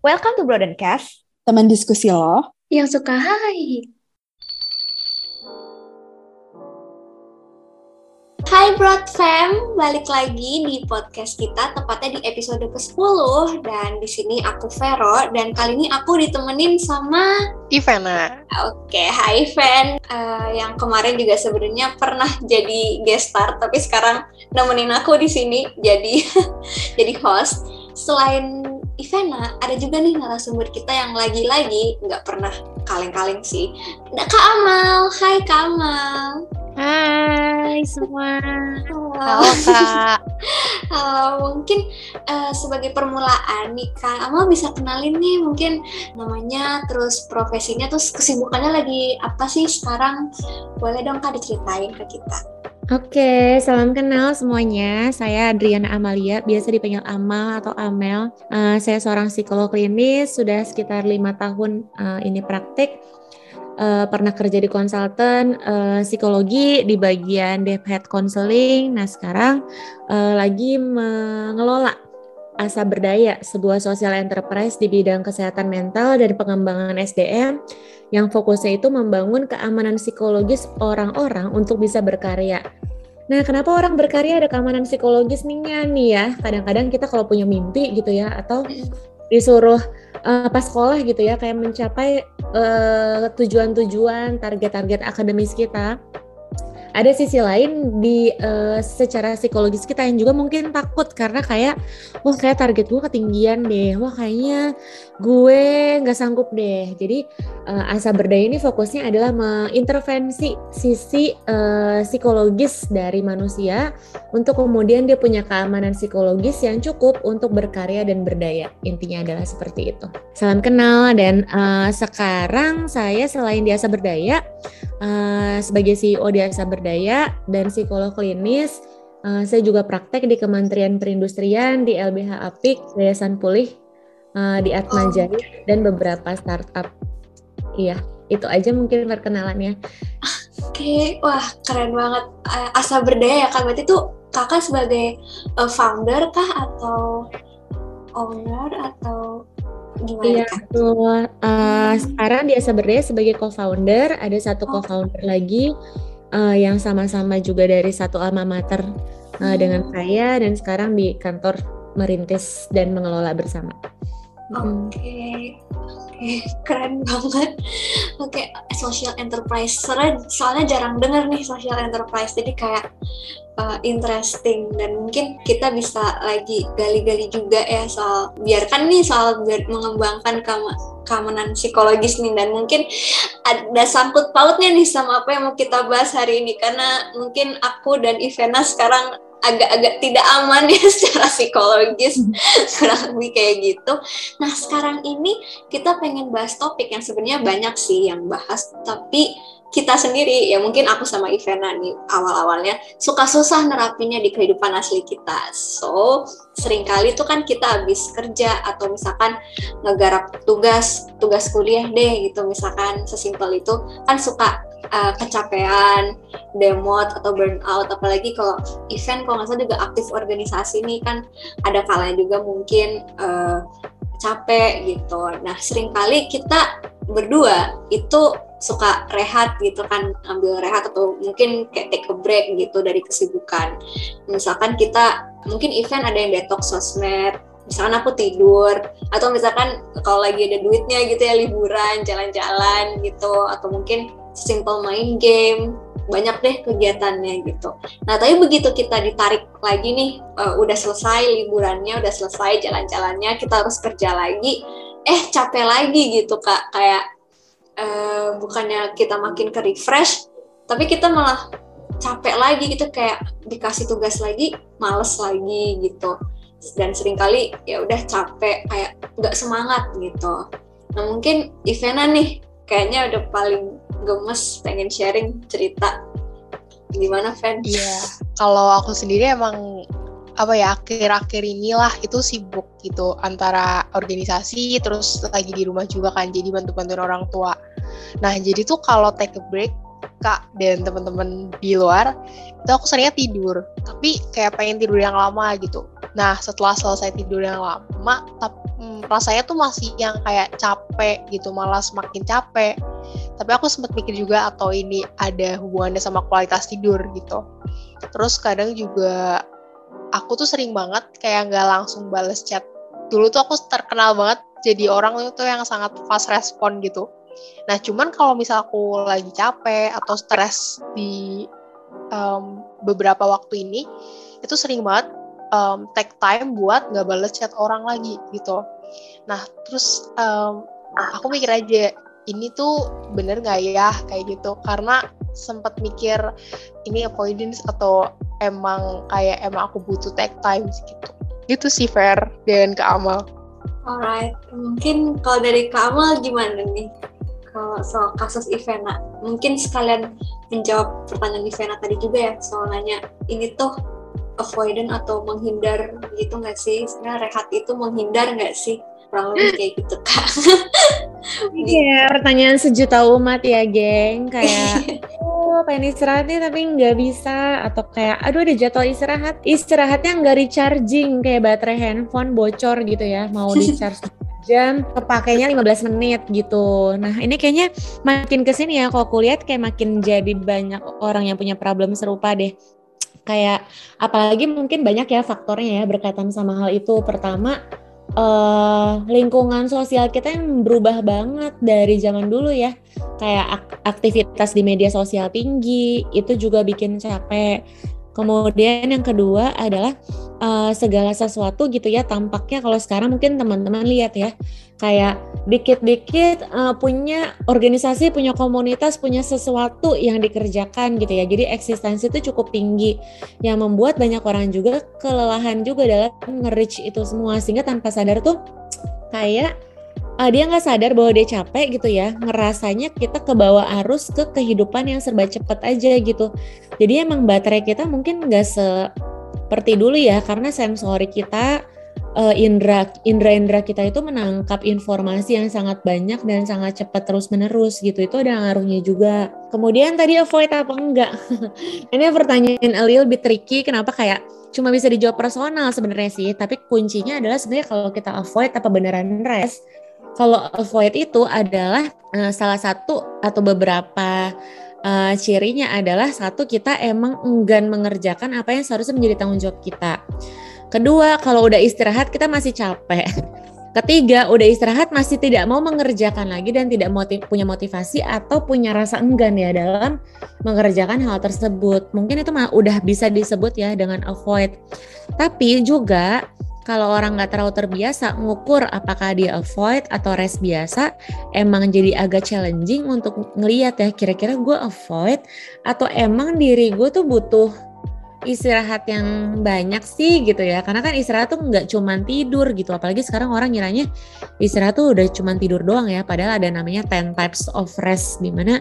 Welcome to Broadencast. Teman diskusi lo yang suka hai. Hai Broad Fam, balik lagi di podcast kita tepatnya di episode ke-10 dan di sini aku Vero dan kali ini aku ditemenin sama Ivana. Oke, hai Ivan. Uh, yang kemarin juga sebenarnya pernah jadi guest star tapi sekarang nemenin aku di sini jadi jadi host. Selain Ivana, ada juga nih narasumber kita yang lagi-lagi nggak pernah kaleng-kaleng sih. Nah, Kak Amal, hai Kak Amal. Hai semua. Halo, Halo Kak. Halo, mungkin uh, sebagai permulaan nih Kak Amal bisa kenalin nih mungkin namanya, terus profesinya, terus kesibukannya lagi apa sih sekarang? Boleh dong Kak diceritain ke kita. Oke, salam kenal semuanya. Saya Adriana Amalia, biasa dipanggil Amal atau Amel. Uh, saya seorang psikolog klinis, sudah sekitar lima tahun uh, ini praktik. Uh, pernah kerja di konsultan uh, psikologi di bagian dev head counseling. Nah sekarang uh, lagi mengelola Asa Berdaya, sebuah social enterprise di bidang kesehatan mental dan pengembangan SDM yang fokusnya itu membangun keamanan psikologis orang-orang untuk bisa berkarya. Nah, kenapa orang berkarya ada keamanan psikologis nih nih ya? Kadang-kadang kita kalau punya mimpi gitu ya, atau disuruh uh, pas sekolah gitu ya, kayak mencapai tujuan tujuan-tujuan, target-target akademis kita, ada sisi lain di uh, secara psikologis kita yang juga mungkin takut karena kayak wah kayak target gue ketinggian deh. Wah kayaknya gue nggak sanggup deh. Jadi uh, asa berdaya ini fokusnya adalah mengintervensi sisi uh, psikologis dari manusia untuk kemudian dia punya keamanan psikologis yang cukup untuk berkarya dan berdaya. Intinya adalah seperti itu. Salam kenal dan uh, sekarang saya selain di asa berdaya uh, sebagai CEO di asa berdaya dan psikolog klinis. Uh, saya juga praktek di Kementerian Perindustrian, di LBH Apik, Yayasan Pulih, uh, di Atma Jaya, dan beberapa startup. Iya, itu aja mungkin perkenalannya. Oke, okay. wah keren banget. Asa Berdaya ya kan, berarti itu kakak sebagai founder kah atau owner atau? Iya, betul. Uh, sekarang di Asa Berdaya sebagai co-founder, ada satu oh. co-founder lagi uh, yang sama-sama juga dari satu alma mater uh, hmm. dengan saya dan sekarang di kantor merintis dan mengelola bersama. Oke, okay. oke, okay. keren banget. Oke, okay. social enterprise. Soalnya, soalnya jarang dengar nih social enterprise. Jadi kayak uh, interesting dan mungkin kita bisa lagi gali-gali juga ya soal biarkan nih soal biar mengembangkan keamanan psikologis nih dan mungkin ada sangkut pautnya nih sama apa yang mau kita bahas hari ini karena mungkin aku dan Ivana sekarang agak-agak tidak aman ya secara psikologis kurang lebih kayak gitu. Nah sekarang ini kita pengen bahas topik yang sebenarnya banyak sih yang bahas tapi kita sendiri ya mungkin aku sama Ivana nih awal-awalnya suka susah nerapinya di kehidupan asli kita. So sering kali tuh kan kita habis kerja atau misalkan ngegarap tugas tugas kuliah deh gitu misalkan sesimpel itu kan suka uh, kecapean, demot atau burnout apalagi kalau event kalau nggak salah juga aktif organisasi nih kan ada kalanya juga mungkin uh, capek gitu. Nah sering kali kita berdua itu suka rehat gitu kan ambil rehat atau mungkin kayak take a break gitu dari kesibukan misalkan kita mungkin event ada yang detox sosmed misalkan aku tidur atau misalkan kalau lagi ada duitnya gitu ya liburan jalan-jalan gitu atau mungkin simple main game banyak deh kegiatannya gitu. Nah tapi begitu kita ditarik lagi nih, uh, udah selesai liburannya, udah selesai jalan-jalannya, kita harus kerja lagi, eh capek lagi gitu kak, kayak uh, bukannya kita makin ke refresh, tapi kita malah capek lagi gitu, kayak dikasih tugas lagi, males lagi gitu. Dan sering kali ya udah capek, kayak nggak semangat gitu. Nah mungkin Ivana nih kayaknya udah paling gemes pengen sharing cerita gimana Fan? Iya, kalau aku sendiri emang apa ya akhir-akhir inilah itu sibuk gitu antara organisasi terus lagi di rumah juga kan jadi bantu-bantuin orang tua. Nah jadi tuh kalau take a break kak dan teman-teman di luar itu aku seringnya tidur tapi kayak pengen tidur yang lama gitu. Nah setelah selesai tidur yang lama tapi hmm, rasanya tuh masih yang kayak capek gitu malah semakin capek tapi aku sempat mikir juga atau ini ada hubungannya sama kualitas tidur gitu. Terus kadang juga aku tuh sering banget kayak nggak langsung bales chat. Dulu tuh aku terkenal banget jadi orang itu yang sangat fast respon gitu. Nah cuman kalau misal aku lagi capek atau stres di um, beberapa waktu ini itu sering banget um, take time buat nggak balas chat orang lagi gitu. Nah terus um, aku mikir aja ini tuh bener nggak ya kayak gitu karena sempat mikir ini avoidance atau emang kayak emang aku butuh take time gitu. Itu sih fair dengan Kak Amal. Alright, mungkin kalau dari Kak Amal gimana nih? Kalau soal kasus Ivana, mungkin sekalian menjawab pertanyaan Ivana tadi juga ya soal nanya ini tuh avoidant atau menghindar gitu nggak sih? Sebenarnya rehat itu menghindar nggak sih? Kurang lebih kayak gitu kak. Iya, pertanyaan sejuta umat ya, geng. Kayak, oh pengen istirahat nih tapi nggak bisa. Atau kayak, aduh ada jadwal istirahat. Istirahatnya nggak recharging, kayak baterai handphone bocor gitu ya. Mau di charge jam kepakainya 15 menit gitu. Nah ini kayaknya makin ke sini ya kalau kulihat kayak makin jadi banyak orang yang punya problem serupa deh kayak apalagi mungkin banyak ya faktornya ya berkaitan sama hal itu pertama uh, lingkungan sosial kita yang berubah banget dari zaman dulu ya. Kayak aktivitas di media sosial tinggi itu juga bikin capek. Kemudian yang kedua adalah uh, segala sesuatu gitu ya tampaknya kalau sekarang mungkin teman-teman lihat ya kayak dikit-dikit uh, punya organisasi punya komunitas punya sesuatu yang dikerjakan gitu ya. Jadi eksistensi itu cukup tinggi. Yang membuat banyak orang juga kelelahan juga dalam nge-reach itu semua. Sehingga tanpa sadar tuh kayak uh, dia nggak sadar bahwa dia capek gitu ya. Ngerasanya kita ke bawah arus ke kehidupan yang serba cepat aja gitu. Jadi emang baterai kita mungkin nggak se seperti dulu ya karena sensori kita uh, indra indra indra kita itu menangkap informasi yang sangat banyak dan sangat cepat terus menerus gitu. Itu ada ngaruhnya juga. Kemudian tadi avoid apa enggak? Ini pertanyaan a little bit tricky kenapa kayak cuma bisa dijawab personal sebenarnya sih tapi kuncinya adalah sebenarnya kalau kita avoid apa beneran rest kalau avoid itu adalah uh, salah satu atau beberapa uh, cirinya adalah satu kita emang enggan mengerjakan apa yang seharusnya menjadi tanggung jawab kita. Kedua, kalau udah istirahat kita masih capek. Ketiga, udah istirahat masih tidak mau mengerjakan lagi dan tidak motiv punya motivasi atau punya rasa enggan ya dalam mengerjakan hal tersebut. Mungkin itu mah udah bisa disebut ya dengan avoid. Tapi juga kalau orang nggak terlalu terbiasa ngukur apakah dia avoid atau rest biasa, emang jadi agak challenging untuk ngeliat ya kira-kira gue avoid atau emang diri gue tuh butuh istirahat yang banyak sih gitu ya. Karena kan istirahat tuh nggak cuman tidur gitu. Apalagi sekarang orang ngiranya istirahat tuh udah cuman tidur doang ya. Padahal ada namanya 10 types of rest di mana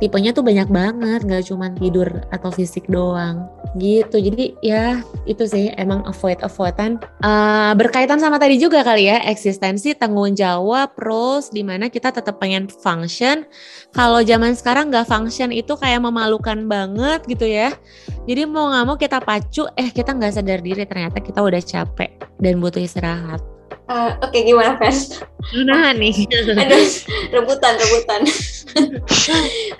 tipenya tuh banyak banget nggak cuma tidur atau fisik doang. Gitu jadi ya itu sih emang avoid avoidan uh, berkaitan sama tadi juga kali ya eksistensi tanggung jawab pros di mana kita tetap pengen function. Kalau zaman sekarang nggak function itu kayak memalukan banget gitu ya. Jadi mau nggak mau kita pacu eh kita nggak sadar diri ternyata kita udah capek dan butuh istirahat Uh, Oke, okay, gimana, Fen? Nah nih. Aduh, rebutan, rebutan.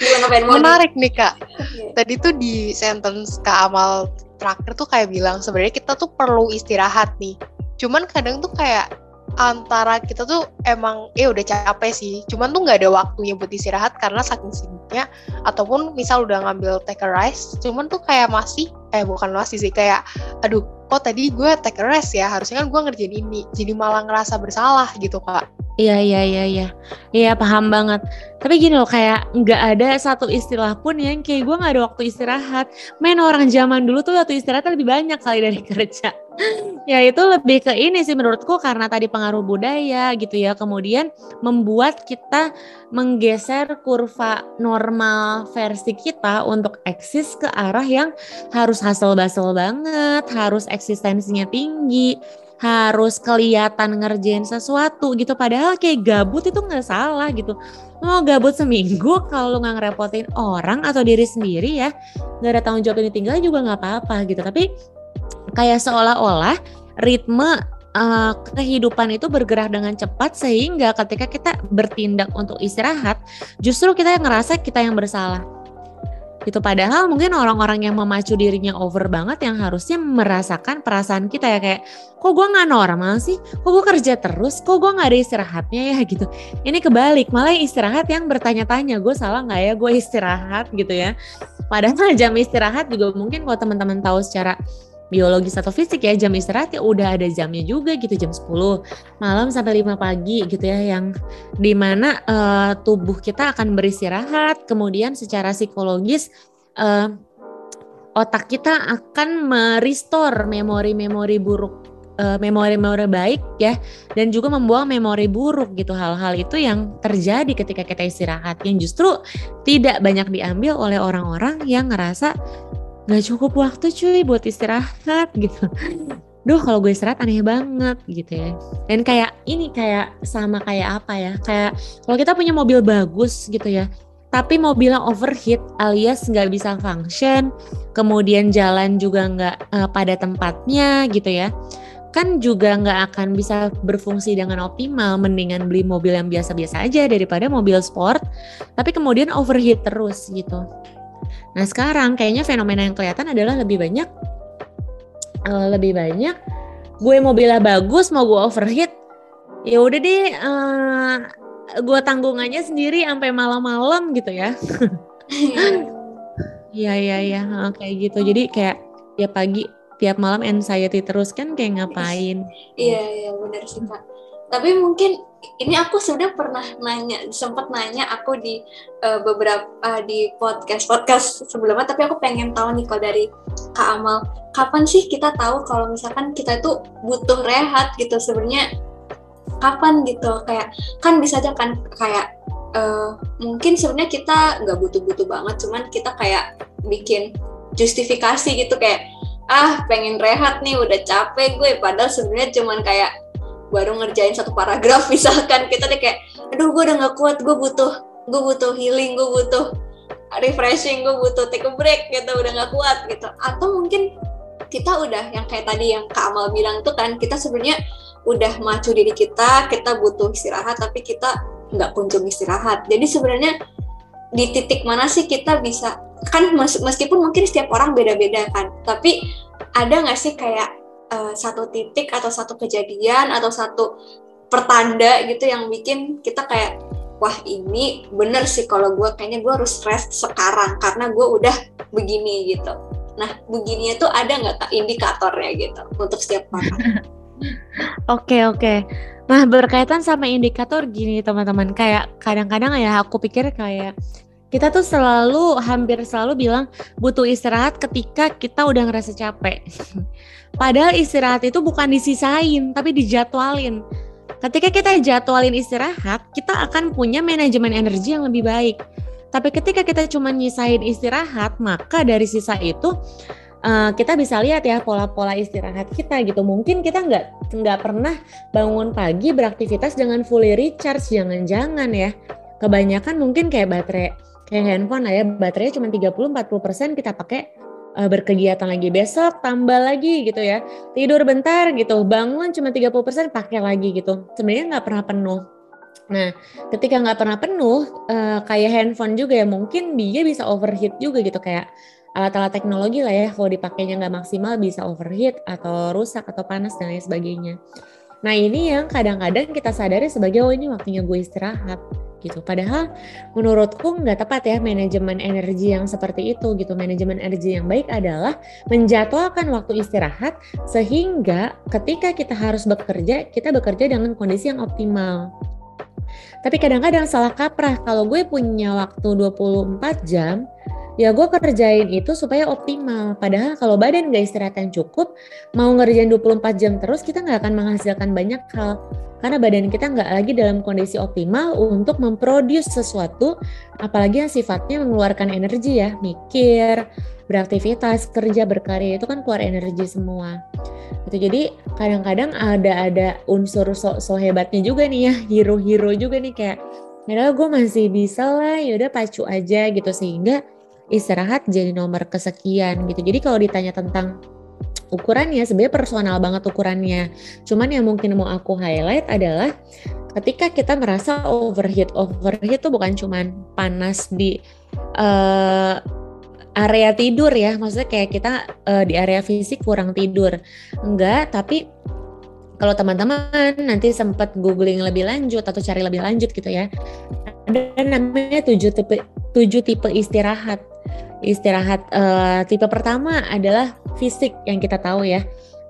gimana? Menarik nih, Kak. Okay. Tadi tuh di sentence Kak Amal terakhir tuh kayak bilang, sebenarnya kita tuh perlu istirahat nih. Cuman kadang tuh kayak antara kita tuh emang eh udah capek sih cuman tuh nggak ada waktunya buat istirahat karena saking sibuknya ataupun misal udah ngambil take a rest cuman tuh kayak masih eh bukan masih sih kayak aduh kok tadi gue take a rest ya harusnya kan gue ngerjain ini jadi malah ngerasa bersalah gitu kak Iya iya iya iya iya paham banget. Tapi gini loh kayak nggak ada satu istilah pun yang kayak gue nggak ada waktu istirahat. Main orang zaman dulu tuh waktu istirahat lebih banyak kali dari kerja. Ya itu lebih ke ini sih menurutku karena tadi pengaruh budaya gitu ya. Kemudian membuat kita menggeser kurva normal versi kita untuk eksis ke arah yang harus hasil basel banget, harus eksistensinya tinggi harus kelihatan ngerjain sesuatu gitu. Padahal kayak gabut itu nggak salah gitu. Mau gabut seminggu kalau nggak ngerepotin orang atau diri sendiri ya nggak ada tanggung jawab yang tinggal juga nggak apa-apa gitu. Tapi kayak seolah-olah ritme uh, kehidupan itu bergerak dengan cepat sehingga ketika kita bertindak untuk istirahat, justru kita yang ngerasa kita yang bersalah. Itu padahal mungkin orang-orang yang memacu dirinya over banget yang harusnya merasakan perasaan kita ya kayak kok gue nggak normal sih, kok gue kerja terus, kok gue nggak ada istirahatnya ya gitu. Ini kebalik, malah istirahat yang bertanya-tanya gue salah nggak ya gue istirahat gitu ya. Padahal jam istirahat juga mungkin kalau teman-teman tahu secara biologis atau fisik ya jam istirahat ya udah ada jamnya juga gitu jam 10 malam sampai 5 pagi gitu ya yang di mana uh, tubuh kita akan beristirahat. Kemudian secara psikologis uh, otak kita akan merestore memori-memori buruk uh, memori-memori baik ya dan juga membuang memori buruk gitu. Hal-hal itu yang terjadi ketika kita istirahat yang justru tidak banyak diambil oleh orang-orang yang ngerasa nggak cukup waktu cuy buat istirahat gitu. Duh kalau gue istirahat aneh banget gitu ya. Dan kayak ini kayak sama kayak apa ya? Kayak kalau kita punya mobil bagus gitu ya tapi mobilnya overheat alias nggak bisa function kemudian jalan juga nggak uh, pada tempatnya gitu ya kan juga nggak akan bisa berfungsi dengan optimal. Mendingan beli mobil yang biasa-biasa aja daripada mobil sport tapi kemudian overheat terus gitu Nah sekarang kayaknya fenomena yang kelihatan adalah lebih banyak uh, lebih banyak gue mobilnya bagus mau gue overheat ya udah deh uh, gue tanggungannya sendiri sampai malam-malam gitu ya. Iya iya iya kayak gitu. Jadi kayak tiap pagi tiap malam anxiety terus kan kayak ngapain? Iya iya benar sih kak. Tapi mungkin ini aku sudah pernah nanya sempat nanya aku di uh, beberapa uh, di podcast podcast sebelumnya tapi aku pengen tahu nih kalau dari Kak Amal. Kapan sih kita tahu kalau misalkan kita itu butuh rehat gitu? Sebenarnya kapan gitu? Kayak kan bisa aja kan kayak uh, mungkin sebenarnya kita nggak butuh-butuh banget cuman kita kayak bikin justifikasi gitu kayak ah pengen rehat nih udah capek gue. Padahal sebenarnya cuman kayak baru ngerjain satu paragraf misalkan. Kita deh kayak aduh gue udah nggak kuat gue butuh gue butuh healing gue butuh refreshing gue butuh take a break gitu udah nggak kuat gitu. Atau mungkin kita udah yang kayak tadi yang Kak Amal bilang tuh kan kita sebenarnya udah macu diri kita kita butuh istirahat tapi kita nggak kunjung istirahat. Jadi sebenarnya di titik mana sih kita bisa kan meskipun mungkin setiap orang beda-beda kan tapi ada nggak sih kayak uh, satu titik atau satu kejadian atau satu pertanda gitu yang bikin kita kayak wah ini bener sih kalau gue kayaknya gue harus rest sekarang karena gue udah begini gitu. Nah begini itu ada nggak kak indikatornya gitu untuk setiap orang? Oke oke. Nah berkaitan sama indikator gini teman-teman. Kayak kadang-kadang ya aku pikir kayak kita tuh selalu hampir selalu bilang butuh istirahat ketika kita udah ngerasa capek. Padahal istirahat itu bukan disisain, tapi dijadwalin. Ketika kita jadwalin istirahat, kita akan punya manajemen energi yang lebih baik. Tapi ketika kita cuma nyisain istirahat, maka dari sisa itu uh, kita bisa lihat ya pola-pola istirahat kita gitu. Mungkin kita nggak nggak pernah bangun pagi beraktivitas dengan fully recharge, jangan-jangan ya. Kebanyakan mungkin kayak baterai kayak handphone lah ya baterainya cuma 30-40% kita pakai uh, berkegiatan lagi. Besok tambah lagi gitu ya. Tidur bentar gitu bangun cuma 30% pakai lagi gitu. Sebenarnya nggak pernah penuh. Nah ketika nggak pernah penuh uh, kayak handphone juga ya mungkin dia bisa overheat juga gitu. Kayak alat-alat teknologi lah ya kalau dipakainya nggak maksimal bisa overheat atau rusak atau panas dan lain sebagainya. Nah ini yang kadang-kadang kita sadari sebagai oh ini waktunya gue istirahat gitu. Padahal menurutku nggak tepat ya manajemen energi yang seperti itu gitu. Manajemen energi yang baik adalah menjadwalkan waktu istirahat sehingga ketika kita harus bekerja, kita bekerja dengan kondisi yang optimal. Tapi kadang-kadang salah kaprah kalau gue punya waktu 24 jam, ya gue kerjain itu supaya optimal. Padahal kalau badan gak istirahat yang cukup, mau ngerjain 24 jam terus kita nggak akan menghasilkan banyak hal. Karena badan kita nggak lagi dalam kondisi optimal untuk memproduksi sesuatu apalagi yang sifatnya mengeluarkan energi ya. Mikir beraktivitas kerja berkarya itu kan keluar energi semua. Itu jadi kadang-kadang ada ada unsur so, so hebatnya juga nih ya hero-hero juga nih kayak ya gue masih bisa lah yaudah pacu aja gitu. Sehingga istirahat jadi nomor kesekian gitu jadi kalau ditanya tentang ukurannya sebenarnya personal banget ukurannya. Cuman yang mungkin mau aku highlight adalah ketika kita merasa overheat, overheat itu bukan cuman panas di uh, area tidur ya, maksudnya kayak kita uh, di area fisik kurang tidur, enggak, tapi kalau teman-teman nanti sempat googling lebih lanjut atau cari lebih lanjut gitu ya, ada namanya tujuh tipe tujuh tipe istirahat. Istirahat uh, tipe pertama adalah fisik yang kita tahu ya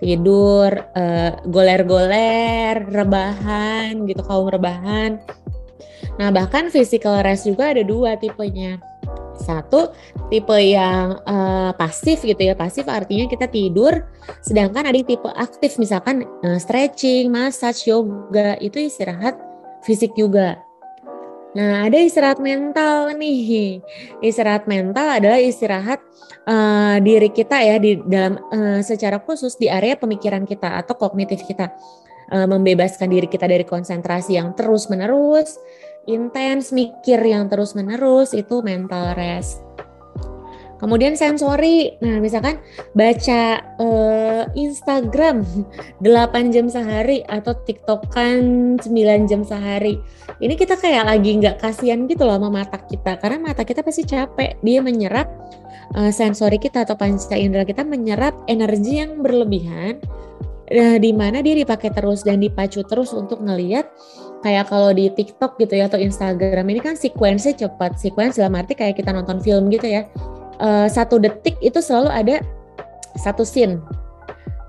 tidur, uh, goler-goler, rebahan gitu, kaum rebahan. Nah bahkan physical rest juga ada dua tipenya. Satu tipe yang uh, pasif gitu ya, pasif artinya kita tidur, sedangkan ada yang tipe aktif misalkan uh, stretching, massage, yoga itu istirahat fisik juga. Nah, ada istirahat mental nih. Istirahat mental adalah istirahat uh, diri kita ya di dalam uh, secara khusus di area pemikiran kita atau kognitif kita. Uh, membebaskan diri kita dari konsentrasi yang terus-menerus, intens mikir yang terus-menerus itu mental rest. Kemudian sensori, nah misalkan baca uh, Instagram 8 jam sehari atau TikTokan 9 jam sehari. Ini kita kayak lagi nggak kasihan gitu loh sama mata kita karena mata kita pasti capek. Dia menyerap uh, sensori kita atau panca indera kita menyerap energi yang berlebihan uh, di mana dia dipakai terus dan dipacu terus untuk ngelihat kayak kalau di TikTok gitu ya atau Instagram ini kan sequence cepat. Sequence dalam arti kayak kita nonton film gitu ya uh, satu detik itu selalu ada satu scene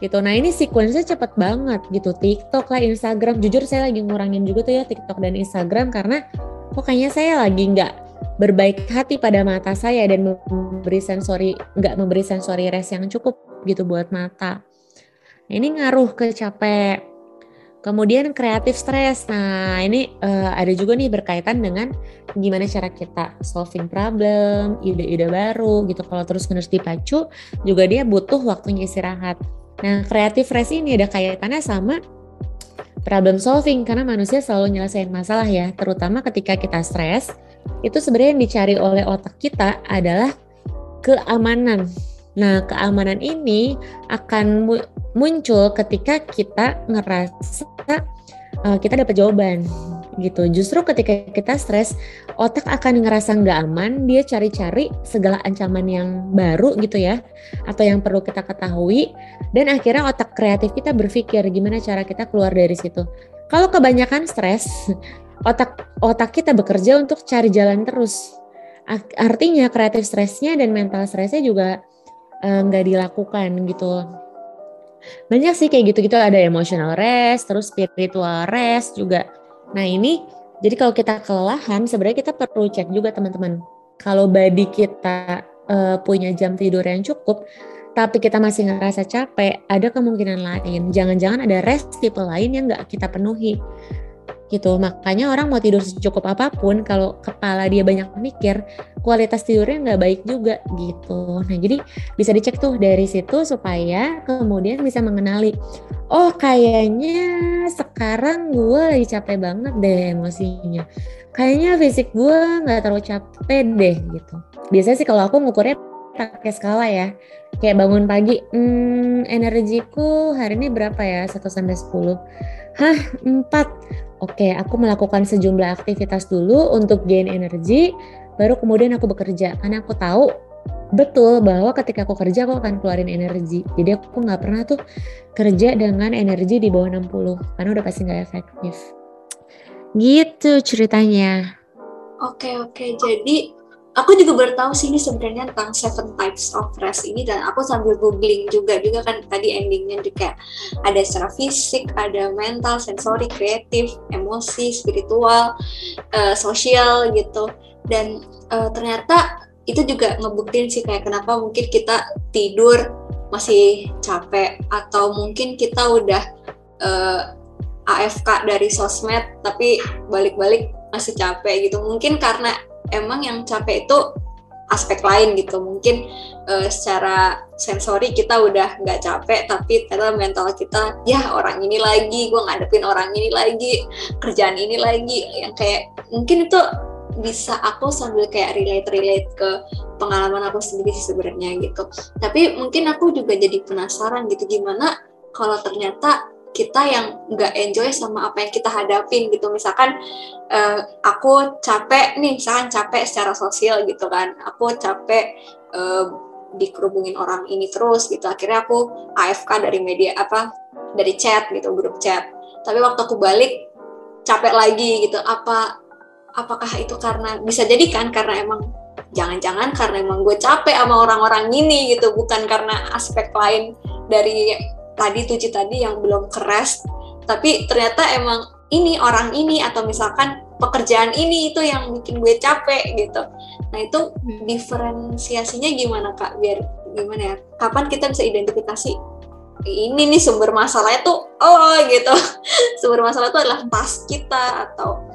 gitu. Nah ini sequence-nya cepet banget gitu. TikTok lah, Instagram. Jujur saya lagi ngurangin juga tuh ya TikTok dan Instagram karena kok kayaknya saya lagi nggak berbaik hati pada mata saya dan memberi sensori nggak memberi sensori rest yang cukup gitu buat mata. Nah, ini ngaruh ke capek Kemudian kreatif stres. Nah, ini uh, ada juga nih berkaitan dengan gimana cara kita solving problem, ide-ide baru gitu. Kalau terus menerus dipacu, juga dia butuh waktunya istirahat. Nah, kreatif stres ini ada kaitannya sama problem solving karena manusia selalu nyelesain masalah ya, terutama ketika kita stres. Itu sebenarnya yang dicari oleh otak kita adalah keamanan. Nah, keamanan ini akan muncul ketika kita ngerasa uh, kita dapat jawaban gitu. Justru ketika kita stres, otak akan ngerasa nggak aman, dia cari-cari segala ancaman yang baru gitu ya, atau yang perlu kita ketahui, dan akhirnya otak kreatif kita berpikir gimana cara kita keluar dari situ. Kalau kebanyakan stres, otak otak kita bekerja untuk cari jalan terus. Artinya kreatif stresnya dan mental stresnya juga eh, nggak uh, dilakukan gitu banyak sih kayak gitu-gitu ada emotional rest, terus spiritual rest juga. Nah ini jadi kalau kita kelelahan sebenarnya kita perlu cek juga teman-teman. Kalau body kita uh, punya jam tidur yang cukup, tapi kita masih ngerasa capek, ada kemungkinan lain. Jangan-jangan ada rest tipe lain yang nggak kita penuhi gitu. Makanya orang mau tidur secukup apa pun, kalau kepala dia banyak mikir, kualitas tidurnya nggak baik juga gitu. Nah jadi bisa dicek tuh dari situ supaya kemudian bisa mengenali, oh kayaknya sekarang gue lagi capek banget deh emosinya. Kayaknya fisik gue nggak terlalu capek deh gitu. Biasanya sih kalau aku ngukurnya pakai skala ya. Kayak bangun pagi, hmm, energiku hari ini berapa ya? 1 sampai 10. Hah, 4 Oke, aku melakukan sejumlah aktivitas dulu untuk gain energi, baru kemudian aku bekerja. Karena aku tahu betul bahwa ketika aku kerja aku akan keluarin energi. Jadi aku nggak pernah tuh kerja dengan energi di bawah 60 karena udah pasti nggak efektif. Gitu ceritanya. Oke oke, jadi aku juga baru tahu sih ini sebenarnya tentang seven types of rest ini dan aku sambil googling juga juga kan tadi endingnya juga ada secara fisik, ada mental, sensori, kreatif, emosi, spiritual, uh, sosial gitu. Dan uh, ternyata itu juga ngebuktiin sih kayak kenapa mungkin kita tidur masih capek atau mungkin kita udah uh, eh, AFK dari sosmed tapi balik-balik masih capek gitu. Mungkin karena emang yang capek itu aspek lain gitu. Mungkin uh, secara sensori kita udah nggak capek tapi ternyata mental kita ya orang ini lagi gue ngadepin orang ini lagi kerjaan ini lagi. Yang kayak mungkin itu bisa aku sambil kayak relate relate ke pengalaman aku sendiri sih sebenarnya gitu. Tapi mungkin aku juga jadi penasaran gitu gimana kalau ternyata kita yang nggak enjoy sama apa yang kita hadapin gitu. Misalkan uh, aku capek nih misalkan capek secara sosial gitu kan. Aku capek uh, dikerubungin orang ini terus gitu. Akhirnya aku AFK dari media apa dari chat gitu grup chat. Tapi waktu aku balik capek lagi gitu. Apa apakah itu karena bisa jadi kan karena emang jangan-jangan karena emang gue capek sama orang-orang ini gitu. Bukan karena aspek lain dari tadi tujuh tadi yang belum keras. Tapi ternyata emang ini orang ini atau misalkan pekerjaan ini itu yang bikin gue capek gitu. Nah itu hmm. diferensiasinya gimana kak? Biar gimana ya? Kapan kita bisa identifikasi ini nih sumber masalahnya tuh oh gitu. Sumber masalah itu adalah tas kita atau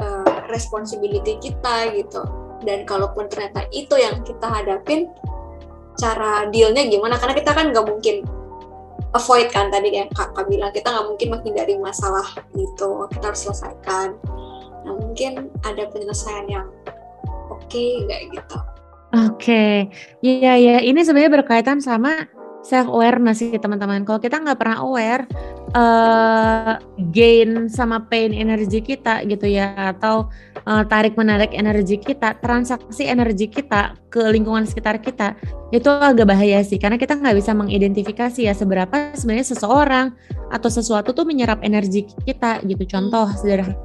uh, responsibility kita gitu. Dan kalaupun ternyata itu yang kita hadapin cara dealnya gimana? Karena kita kan nggak mungkin avoid kan tadi yang kakak bilang kita nggak mungkin menghindari masalah gitu kita harus selesaikan. Nah mungkin ada penyelesaian yang oke okay, nggak gitu? Oke okay. iya. Ya ini sebenarnya berkaitan sama self awareness sih teman-teman. Kalau kita nggak pernah aware uh, gain sama pain energi kita gitu ya atau uh, tarik menarik energi kita transaksi energi kita ke lingkungan sekitar kita itu agak bahaya sih. Karena kita nggak bisa mengidentifikasi ya seberapa sebenarnya seseorang atau sesuatu tuh menyerap energi kita gitu. Contoh sederhana.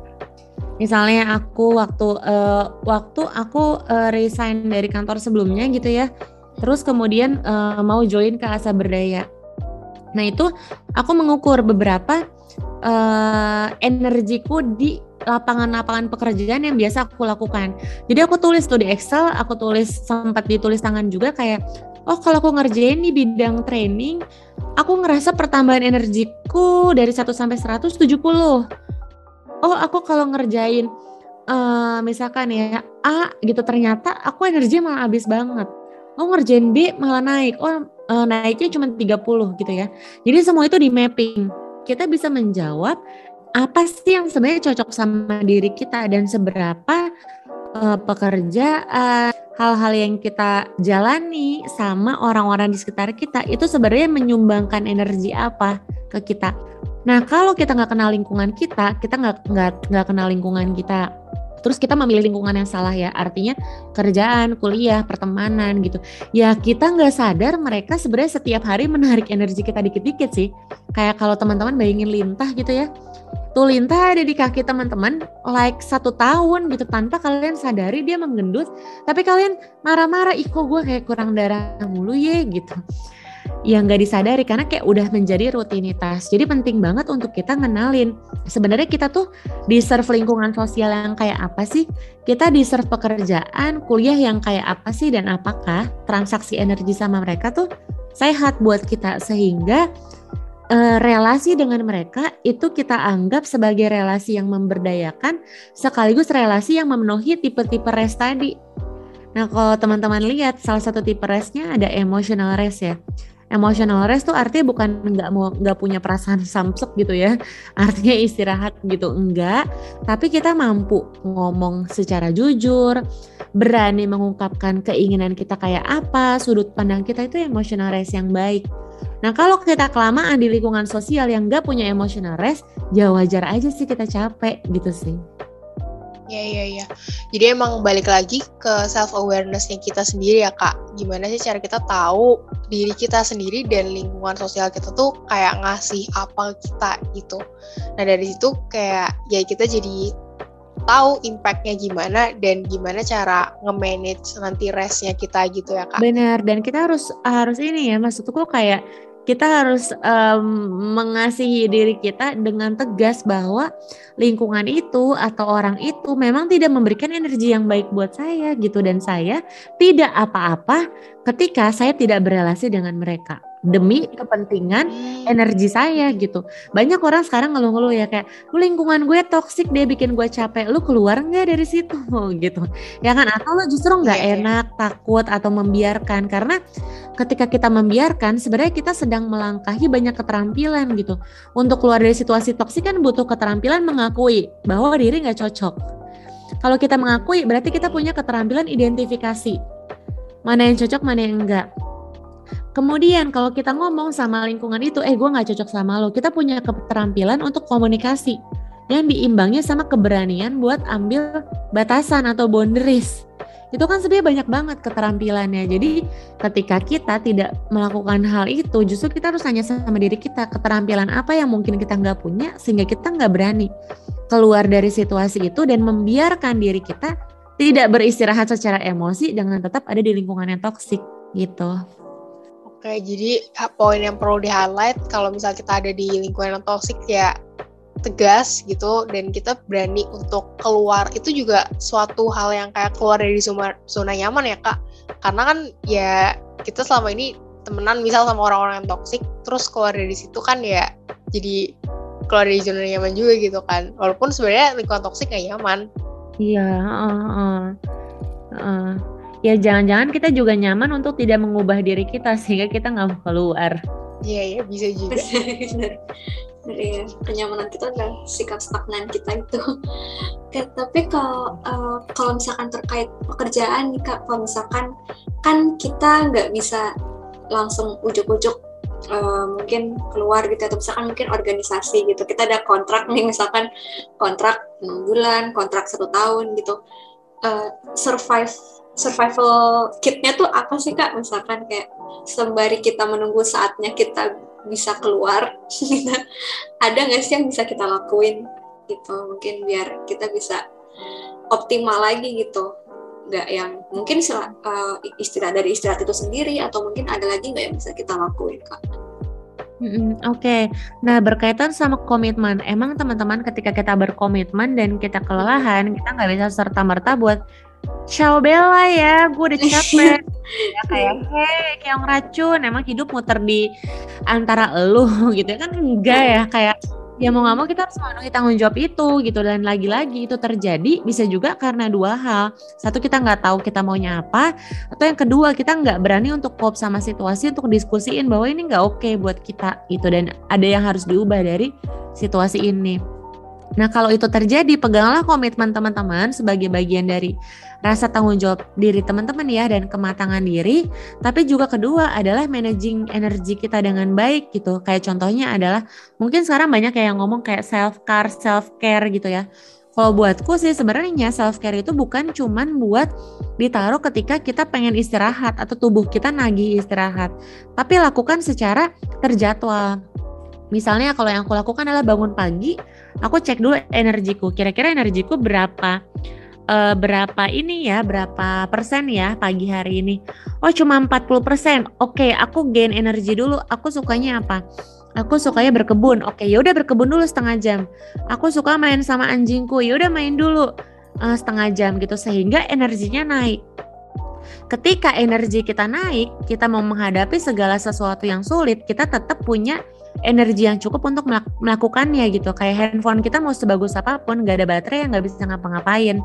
Misalnya aku waktu uh, waktu aku uh, resign dari kantor sebelumnya gitu ya. Terus kemudian uh, mau join ke Asa Berdaya. Nah itu aku mengukur beberapa uh, energiku di lapangan-lapangan pekerjaan yang biasa aku lakukan. Jadi aku tulis tuh di Excel, aku tulis sempat ditulis tangan juga kayak, oh kalau aku ngerjain di bidang training, aku ngerasa pertambahan energiku dari 1 sampai 170. Oh aku kalau ngerjain uh, misalkan ya A gitu ternyata aku energi malah habis banget oh ngerjain B malah naik oh uh, naiknya cuma 30 gitu ya jadi semua itu di mapping kita bisa menjawab apa sih yang sebenarnya cocok sama diri kita dan seberapa uh, pekerjaan hal-hal yang kita jalani sama orang-orang di sekitar kita itu sebenarnya menyumbangkan energi apa ke kita. Nah kalau kita nggak kenal lingkungan kita, kita nggak nggak nggak kenal lingkungan kita terus kita memilih lingkungan yang salah ya. Artinya kerjaan kuliah pertemanan gitu. Ya kita nggak sadar mereka sebenarnya setiap hari menarik energi kita dikit-dikit sih. Kayak kalau teman-teman bayangin lintah gitu ya. Tuh lintah ada di kaki teman-teman like satu tahun gitu tanpa kalian sadari dia menggendut. Tapi kalian marah-marah ih kok gue kayak kurang darah mulu ya gitu yang nggak disadari karena kayak udah menjadi rutinitas. Jadi penting banget untuk kita ngenalin sebenarnya kita tuh deserve lingkungan sosial yang kayak apa sih? Kita deserve pekerjaan, kuliah yang kayak apa sih dan apakah transaksi energi sama mereka tuh sehat buat kita sehingga uh, relasi dengan mereka itu kita anggap sebagai relasi yang memberdayakan sekaligus relasi yang memenuhi tipe-tipe rest tadi. Nah, kalau teman-teman lihat salah satu tipe restnya ada emotional rest ya emotional rest tuh artinya bukan nggak mau nggak punya perasaan samsek gitu ya. Artinya istirahat gitu enggak. Tapi kita mampu ngomong secara jujur berani mengungkapkan keinginan kita kayak apa sudut pandang kita itu emotional rest yang baik. Nah kalau kita kelamaan di lingkungan sosial yang nggak punya emotional rest ya wajar aja sih kita capek gitu sih Iya iya iya. Jadi emang balik lagi ke self awarenessnya kita sendiri ya kak. Gimana sih cara kita tahu diri kita sendiri dan lingkungan sosial kita tuh kayak ngasih apa kita gitu. Nah dari situ kayak ya kita jadi tahu impactnya gimana dan gimana cara nge-manage nanti restnya kita gitu ya kak. Benar dan kita harus harus ini ya maksudku kayak kita harus um, mengasihi diri kita dengan tegas bahwa lingkungan itu atau orang itu memang tidak memberikan energi yang baik buat saya gitu. Dan saya tidak apa-apa ketika saya tidak berrelasi dengan mereka demi kepentingan hmm. energi saya gitu. Banyak orang sekarang ngeluh-ngeluh ya kayak, lu lingkungan gue toksik deh bikin gue capek, lu keluar nggak dari situ gitu. Ya kan? Atau lu justru nggak yeah, iya. enak, yeah. takut atau membiarkan karena ketika kita membiarkan sebenarnya kita sedang melangkahi banyak keterampilan gitu. Untuk keluar dari situasi toksik kan butuh keterampilan mengakui bahwa diri nggak cocok kalau kita mengakui berarti kita punya keterampilan identifikasi. Mana yang cocok, mana yang enggak. Kemudian kalau kita ngomong sama lingkungan itu, eh gue nggak cocok sama lo, kita punya keterampilan untuk komunikasi yang diimbangi sama keberanian buat ambil batasan atau boundaries itu kan sebenarnya banyak banget keterampilannya. Jadi ketika kita tidak melakukan hal itu, justru kita harus tanya sama diri kita keterampilan apa yang mungkin kita nggak punya sehingga kita nggak berani keluar dari situasi itu dan membiarkan diri kita tidak beristirahat secara emosi dengan tetap ada di lingkungan yang toksik gitu. Oke, jadi poin yang perlu di highlight kalau misalnya kita ada di lingkungan yang toksik ya tegas gitu dan kita berani untuk keluar itu juga suatu hal yang kayak keluar dari zona zona nyaman ya kak. Karena kan ya kita selama ini temenan misal sama orang-orang yang toksik terus keluar dari situ kan ya jadi keluar dari zona nyaman juga gitu kan. Walaupun sebenarnya lingkungan toksik gak nyaman. Iya uh, uh, uh. Ya jangan-jangan kita juga nyaman untuk tidak mengubah diri kita sehingga kita nggak keluar. Iya ya bisa juga. Dari kenyamanan kita dan sikap stagnan kita itu. Oke, tapi kalau uh, kalau misalkan terkait pekerjaan nih kak, kalau misalkan kan kita nggak bisa langsung ujuk-ujuk uh, mungkin keluar gitu atau misalkan mungkin organisasi gitu. Kita ada kontrak nih misalkan kontrak enam bulan kontrak satu tahun gitu. Uh, survive survival kitnya tuh apa sih kak misalkan kayak sembari kita menunggu saatnya kita bisa keluar ada nggak sih yang bisa kita lakuin gitu mungkin biar kita bisa optimal lagi gitu nggak yang mungkin uh, istirahat dari istirahat itu sendiri atau mungkin ada lagi nggak yang bisa kita lakuin kak? Oke, okay. nah berkaitan sama komitmen, emang teman-teman ketika kita berkomitmen dan kita kelelahan, kita nggak bisa serta merta buat ciao Bella ya, gue udah capek. ya kayak hey, kayak racun, emang hidup muter di antara elu gitu ya kan enggak ya kayak ya mau nggak mau kita harus memenuhi tanggung jawab itu gitu. Dan lagi-lagi itu terjadi bisa juga karena dua hal. Satu kita nggak tahu kita maunya apa atau yang kedua kita nggak berani untuk cope sama situasi untuk diskusiin bahwa ini nggak oke okay buat kita gitu. Dan ada yang harus diubah dari situasi ini Nah, kalau itu terjadi, peganglah komitmen teman-teman sebagai bagian dari rasa tanggung jawab diri teman-teman ya dan kematangan diri. Tapi juga kedua adalah managing energi kita dengan baik gitu. Kayak contohnya adalah mungkin sekarang banyak yang ngomong kayak self care, self care gitu ya. Kalau buatku sih sebenarnya self care itu bukan cuman buat ditaruh ketika kita pengen istirahat atau tubuh kita nagih istirahat, tapi lakukan secara terjadwal. Misalnya kalau yang aku lakukan adalah bangun pagi, aku cek dulu energiku. Kira-kira energiku berapa uh, berapa ini ya, berapa persen ya pagi hari ini? Oh, cuma 40 persen. Oke, aku gain energi dulu. Aku sukanya apa? Aku sukanya berkebun. Oke, ya udah berkebun dulu setengah jam. Aku suka main sama anjingku. Ya udah main dulu uh, setengah jam gitu sehingga energinya naik. Ketika energi kita naik, kita mau menghadapi segala sesuatu yang sulit, kita tetap punya energi yang cukup untuk melakukannya gitu. Kayak handphone kita mau sebagus apa pun gak ada baterai yang nggak bisa ngapa-ngapain.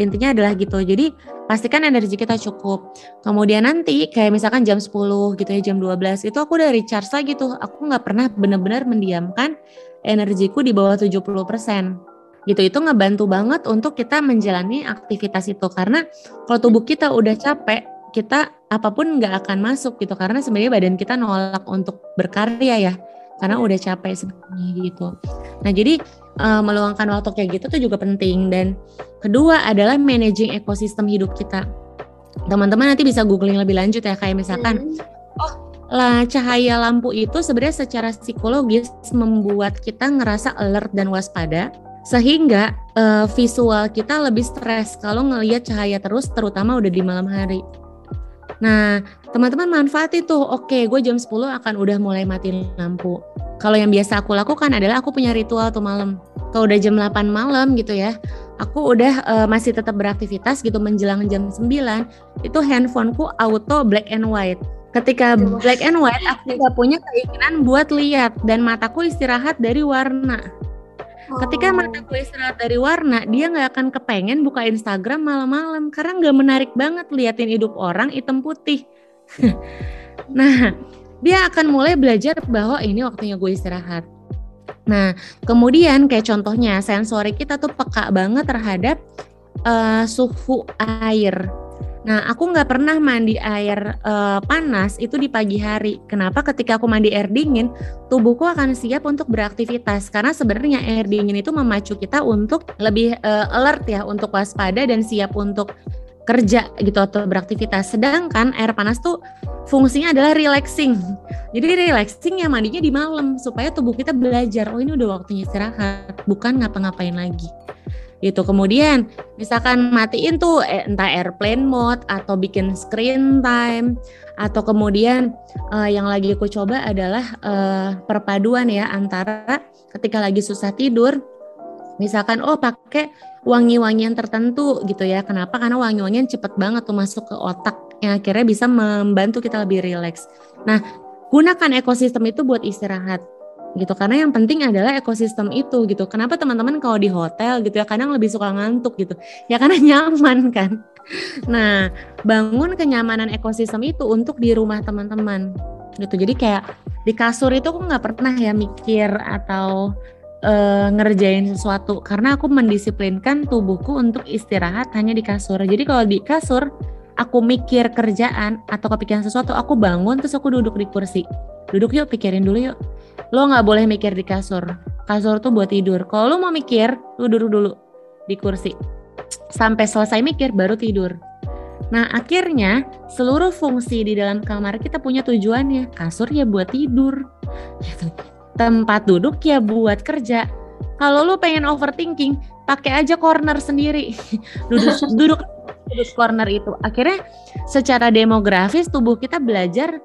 Intinya adalah gitu. Jadi pastikan energi kita cukup. Kemudian nanti kayak misalkan jam 10 gitu ya jam 12 itu aku udah recharge lagi tuh. Aku nggak pernah benar-benar mendiamkan energiku di bawah 70% gitu itu ngebantu banget untuk kita menjalani aktivitas itu. Karena kalau tubuh kita udah capek kita apa pun nggak akan masuk gitu. Karena sebenarnya badan kita nolak untuk berkarya ya karena udah capek sebenarnya gitu. Nah jadi uh, meluangkan waktu kayak gitu tuh juga penting dan kedua adalah managing ekosistem hidup kita. Teman-teman nanti bisa googling lebih lanjut ya kayak misalkan hmm. oh lah cahaya lampu itu sebenarnya secara psikologis membuat kita ngerasa alert dan waspada sehingga uh, visual kita lebih stres kalau ngelihat cahaya terus terutama udah di malam hari. Nah, teman-teman manfaat itu. Oke, gue jam 10 akan udah mulai matiin lampu. Kalau yang biasa aku lakukan adalah aku punya ritual tuh malam. Kalau udah jam 8 malam gitu ya, aku udah uh, masih tetap beraktivitas gitu menjelang jam 9, itu handphoneku auto black and white. Ketika black and white, aku gak punya keinginan buat lihat dan mataku istirahat dari warna. Ketika oh. mata gue istirahat dari warna, dia nggak akan kepengen buka Instagram malam-malam karena nggak menarik banget liatin hidup orang hitam putih. nah, dia akan mulai belajar bahwa ini waktunya gue istirahat. Nah, kemudian kayak contohnya sensori kita tuh peka banget terhadap uh, suhu air. Nah, aku nggak pernah mandi air uh, panas itu di pagi hari. Kenapa? Ketika aku mandi air dingin, tubuhku akan siap untuk beraktivitas. Karena sebenarnya air dingin itu memacu kita untuk lebih uh, alert ya, untuk waspada dan siap untuk kerja gitu atau beraktivitas. Sedangkan air panas tuh fungsinya adalah relaxing. Jadi relaxing ya mandinya di malam supaya tubuh kita belajar, oh ini udah waktunya istirahat, bukan ngapa-ngapain lagi gitu. Kemudian misalkan matiin tuh eh, entah airplane mode atau bikin screen time atau kemudian uh, yang lagi aku coba adalah uh, perpaduan ya antara ketika lagi susah tidur misalkan oh pakai wangi-wangian tertentu gitu ya. Kenapa? Karena wangi-wangian cepet banget tuh masuk ke otak yang akhirnya bisa membantu kita lebih rileks. Nah, gunakan ekosistem itu buat istirahat gitu. Karena yang penting adalah ekosistem itu gitu. Kenapa teman-teman kalau di hotel gitu ya kadang lebih suka ngantuk gitu. Ya karena nyaman kan. Nah bangun kenyamanan ekosistem itu untuk di rumah teman-teman gitu. Jadi kayak di kasur itu aku nggak pernah ya mikir atau uh, ngerjain sesuatu. Karena aku mendisiplinkan tubuhku untuk istirahat hanya di kasur. Jadi kalau di kasur aku mikir kerjaan atau kepikiran sesuatu aku bangun terus aku duduk di kursi. Duduk yuk pikirin dulu yuk. Lo nggak boleh mikir di kasur. Kasur tuh buat tidur. Kalau lo mau mikir lo duduk dulu di kursi. Sampai selesai mikir baru tidur. Nah akhirnya seluruh fungsi di dalam kamar kita punya tujuannya. Kasur ya buat tidur. Gitu. tempat duduk ya buat kerja. Kalau lo pengen overthinking pakai aja corner sendiri. Duduk duduk duduk corner itu. Akhirnya secara demografis tubuh kita belajar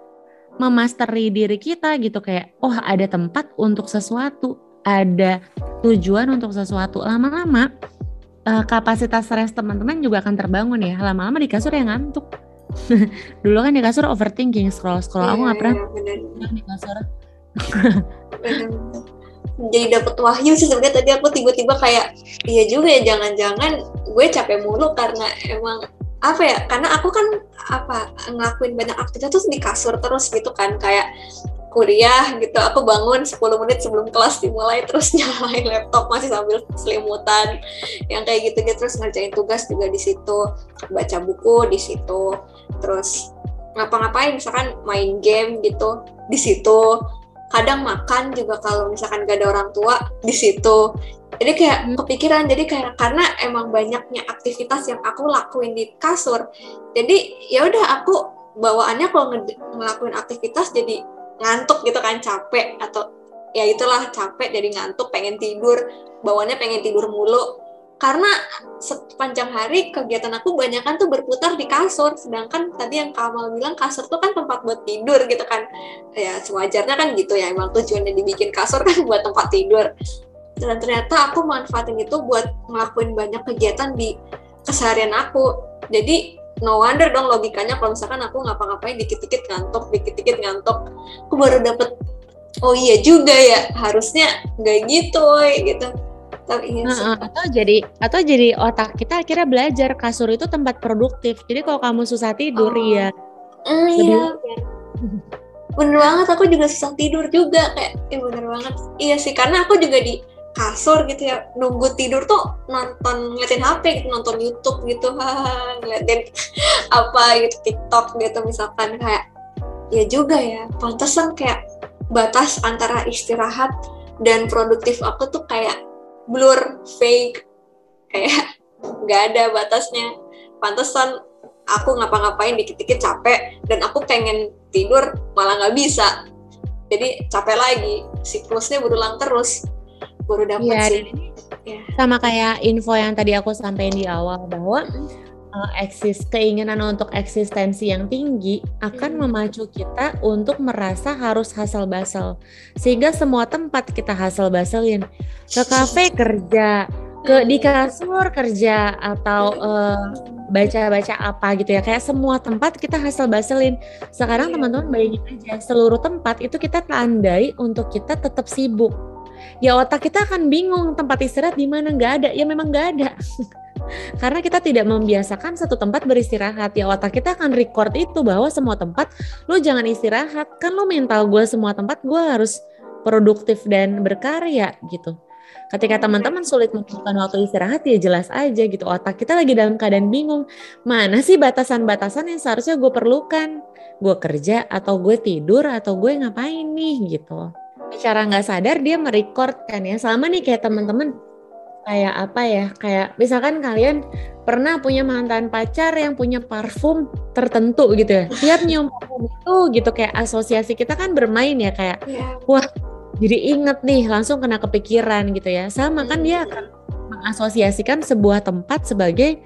memasteri diri kita gitu. Kayak oh ada tempat untuk sesuatu ada tujuan untuk sesuatu. Lama-lama uh, kapasitas stres teman-teman juga akan terbangun ya. Lama-lama di kasur yang ngantuk. Dulu kan di kasur overthinking scroll scroll aku nggak pernah iya, di kasur jadi dapat wahyu sih sebenarnya. Tadi aku tiba-tiba kayak iya juga ya jangan-jangan gue capek mulu karena emang apa ya karena aku kan apa ngelakuin banyak aktivitas terus di kasur terus gitu kan. Kayak kuliah gitu aku bangun 10 menit sebelum kelas dimulai terus nyalain laptop masih sambil selimutan yang kayak gitu gitu terus ngerjain tugas juga di situ baca buku di situ terus ngapa-ngapain misalkan main game gitu di situ kadang makan juga kalau misalkan gak ada orang tua di situ jadi kayak hmm. kepikiran jadi kayak karena emang banyaknya aktivitas yang aku lakuin di kasur jadi ya udah aku bawaannya kalau ngelakuin aktivitas jadi ngantuk gitu kan capek atau ya itulah capek jadi ngantuk pengen tidur bawaannya pengen tidur mulu karena sepanjang hari kegiatan aku banyak kan tuh berputar di kasur. Sedangkan tadi yang Kamal bilang kasur tuh kan tempat buat tidur gitu kan. Ya sewajarnya kan gitu ya. Emang tujuannya dibikin kasur kan buat tempat tidur. Dan ternyata aku manfaatin itu buat ngelakuin banyak kegiatan di keseharian aku. Jadi no wonder dong logikanya kalau misalkan aku ngapa-ngapain dikit-dikit ngantuk dikit-dikit ngantuk. Aku baru dapet oh iya juga ya harusnya nggak gitu gitu tapi iya atau jadi atau jadi otak kita akhirnya belajar kasur itu tempat produktif. Jadi kalau kamu susah tidur oh. ya uh, iya bener banget aku juga susah tidur juga kayak eh, bener banget. Iya sih karena aku juga di kasur gitu ya nunggu tidur tuh nonton ngeliatin HP gitu nonton YouTube gitu ngeliatin apa gitu TikTok gitu misalkan kayak ya juga ya pantesan kayak batas antara istirahat dan produktif aku tuh kayak blur fake kayak nggak ada batasnya pantesan aku ngapa-ngapain dikit-dikit capek dan aku pengen tidur malah nggak bisa jadi capek lagi siklusnya berulang terus baru dapat ya, sih. Ya. Sama kayak info yang tadi aku sampaikan di awal bahwa uh, eksis keinginan untuk eksistensi yang tinggi akan hmm. memacu kita untuk merasa harus hasil basel sehingga semua tempat kita hasil baselin ke kafe kerja ke di kasur kerja atau uh, baca-baca apa gitu ya. Kayak semua tempat kita hasil baselin sekarang iya. teman-teman bayangin aja seluruh tempat itu kita tandai untuk kita tetap sibuk. Ya otak kita akan bingung tempat istirahat di mana. Nggak ada. Ya memang nggak ada karena kita tidak membiasakan satu tempat beristirahat ya otak kita akan record itu bahwa semua tempat lu jangan istirahat. Kan lu mental gue semua tempat gue harus produktif dan berkarya gitu. Ketika teman-teman sulit menemukan waktu istirahat ya jelas aja gitu. Otak kita lagi dalam keadaan bingung. Mana sih batasan-batasan yang seharusnya gue perlukan? Gue kerja atau gue tidur atau gue ngapain nih gitu. Secara nggak sadar dia merecord kan ya. Selama nih kayak teman-teman kayak apa ya kayak misalkan kalian pernah punya mantan pacar yang punya parfum tertentu gitu ya. Tiap nyium parfum itu gitu kayak asosiasi kita kan bermain ya kayak yeah. wah jadi inget nih langsung kena kepikiran gitu ya. Sama kan dia akan mengasosiasikan sebuah tempat sebagai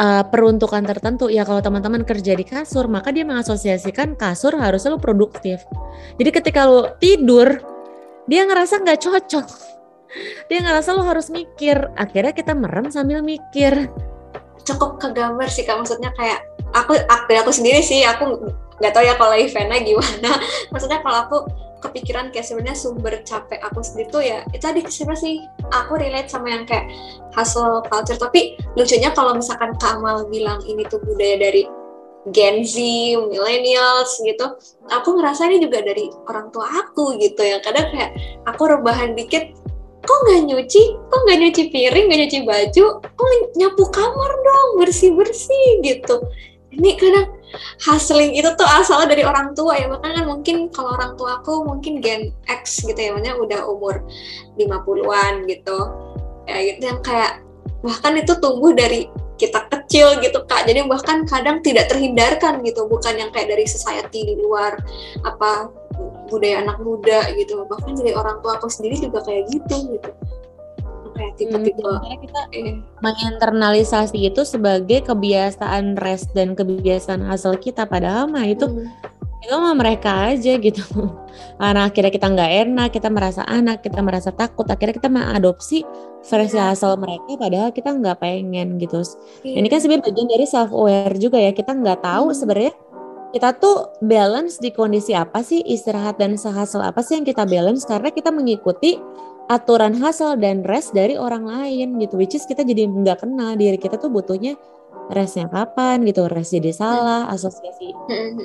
uh, peruntukan tertentu. Ya kalau teman-teman kerja di kasur maka dia mengasosiasikan kasur harus selalu produktif. Jadi ketika lo tidur dia ngerasa nggak cocok dia ngerasa lo harus mikir. Akhirnya kita merem sambil mikir. Cukup kegambar sih kak. Maksudnya kayak aku aku aku sendiri sih aku nggak tahu ya kalau Ivana gimana. Maksudnya kalau aku kepikiran kayak sebenarnya sumber capek aku sendiri tuh ya itu tadi sebenarnya sih aku relate sama yang kayak hustle culture. Tapi lucunya kalau misalkan Kamal bilang ini tuh budaya dari Gen Z, millennials gitu, aku ngerasa ini juga dari orang tua aku gitu ya. Kadang kayak aku rebahan dikit, kok nggak nyuci? Kok nggak nyuci piring nggak nyuci baju? Kok nyapu kamar dong bersih bersih gitu. Ini kadang hustling itu tuh asalnya dari orang tua ya. Bahkan kan mungkin kalau orang tua aku mungkin gen X gitu ya maksudnya udah umur 50-an gitu. Ya gitu yang kayak bahkan itu tumbuh dari kita kecil gitu kak. Jadi bahkan kadang tidak terhindarkan gitu bukan yang kayak dari society di luar apa budaya anak muda gitu bahkan dari orang tua aku sendiri juga kayak gitu gitu kayak hmm, tipe-tipe hmm, kita eh. menginternalisasi itu sebagai kebiasaan rest dan kebiasaan hasil kita padahal mah itu hmm. itu mah mereka aja gitu karena akhirnya kita nggak enak kita merasa anak kita merasa takut akhirnya kita mengadopsi versi yeah. hasil mereka padahal kita nggak pengen gitu yeah. ini kan sebenarnya bagian dari self aware juga ya kita nggak tahu hmm. sebenarnya kita tuh balance di kondisi apa sih istirahat dan sehasil apa sih yang kita balance? Karena kita mengikuti aturan hasil dan rest dari orang lain gitu. Which is kita jadi nggak kenal. Diri kita tuh butuhnya restnya kapan gitu. Rest jadi salah asosiasi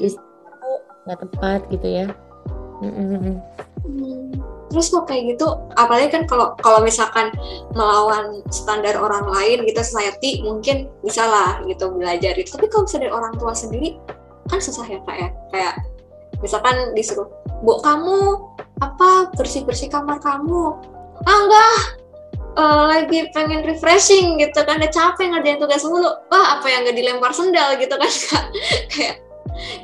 istirahat nggak tepat gitu ya. Hmm. terus kok kayak gitu apalagi kan kalau kalau misalkan melawan standar orang lain gitu society mungkin bisa lah gitu belajar itu. Tapi kalau misalnya dari orang tua sendiri kan susah ya kak ya. Kayak misalkan disuruh bu kamu apa bersih bersih kamar kamu? Ah enggak. Uh, lagi pengen refreshing gitu kan. Udah capek ngerjain tugas mulu. Wah apa yang gak dilempar sendal? gitu kan kak. Kayak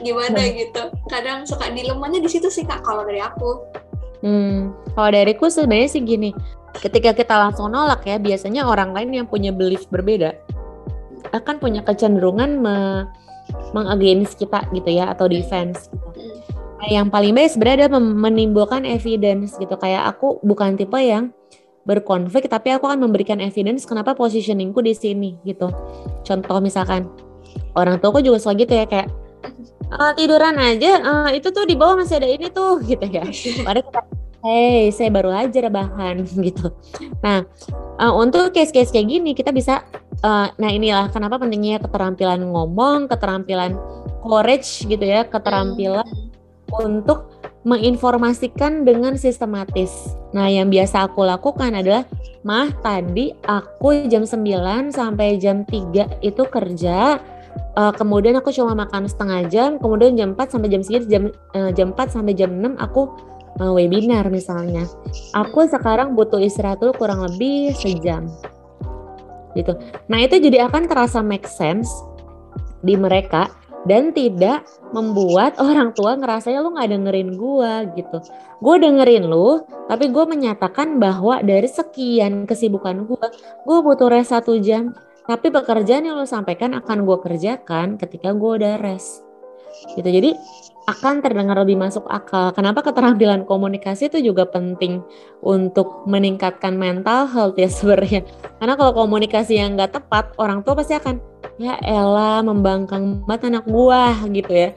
gimana hmm. gitu. Kadang suka dilemanya di situ sih kak kalau dari aku. Hmm. Kalau dariku sebenarnya sih gini ketika kita langsung nolak ya biasanya orang lain yang punya belief berbeda. Akan punya kecenderungan me mengagainst kita gitu ya atau defense gitu. Nah, yang paling baik sebenarnya adalah menimbulkan evidence gitu kayak aku bukan tipe yang berkonflik tapi aku akan memberikan evidence kenapa positioningku di sini gitu. Contoh misalkan orang tua aku juga selalu gitu ya kayak uh, tiduran aja uh, itu tuh di bawah masih ada ini tuh gitu ya. Padahal kita hey saya baru aja rebahan gitu. Nah uh, untuk case-case kayak gini kita bisa uh, nah inilah kenapa pentingnya keterampilan ngomong, keterampilan courage gitu ya, keterampilan hmm. untuk menginformasikan dengan sistematis. Nah, yang biasa aku lakukan adalah, "Mah, tadi aku jam 9 sampai jam 3 itu kerja, uh, kemudian aku cuma makan setengah jam, kemudian jam 4 sampai jam segitu jam uh, jam 4 sampai jam 6 aku uh, webinar misalnya. Aku sekarang butuh istirahat dulu kurang lebih sejam. Gitu. Nah, itu jadi akan terasa make sense di mereka dan tidak membuat orang tua ngerasanya lu nggak dengerin gue gitu. Gue dengerin lu, tapi gue menyatakan bahwa dari sekian kesibukan gue, gue butuh rest satu jam. Tapi pekerjaan yang lo sampaikan akan gue kerjakan ketika gue udah rest. Gitu. Jadi akan terdengar lebih masuk akal. Kenapa keterampilan komunikasi itu juga penting untuk meningkatkan mental health ya sebenarnya. Karena kalau komunikasi yang nggak tepat, orang tua pasti akan ya Ella membangkang banget anak gua gitu ya.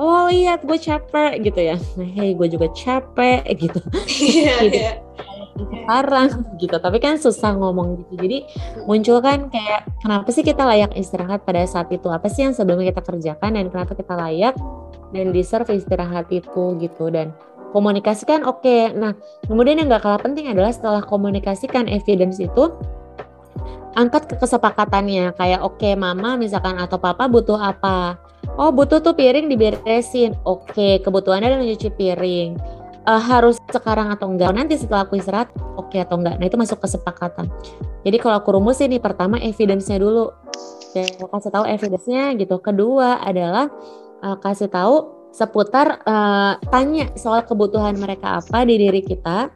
Oh iya, gue capek gitu ya. Nah, hey, gue juga capek gitu. Iya, gitu. iya sekarang gitu. Tapi kan susah ngomong gitu. Jadi muncul kan kayak kenapa sih kita layak istirahat pada saat itu? Apa sih yang sebelumnya kita kerjakan dan kenapa kita layak dan deserve istirahat itu gitu. Dan komunikasikan oke. Okay. nah kemudian yang gak kalah penting adalah setelah komunikasikan evidence itu angkat ke kesepakatannya. Kayak oke okay, mama misalkan atau papa butuh apa? Oh butuh tuh piring diberesin. Oke okay, kebutuhannya adalah mencuci piring uh, harus sekarang atau enggak? Nanti setelah aku istirahat oke okay atau enggak? Nah itu masuk kesepakatan. Jadi kalau aku rumus ini pertama evidence-nya dulu. Ya, kasih tahu evidence-nya gitu. Kedua adalah uh, kasih tahu seputar uh, tanya soal kebutuhan mereka apa di diri kita.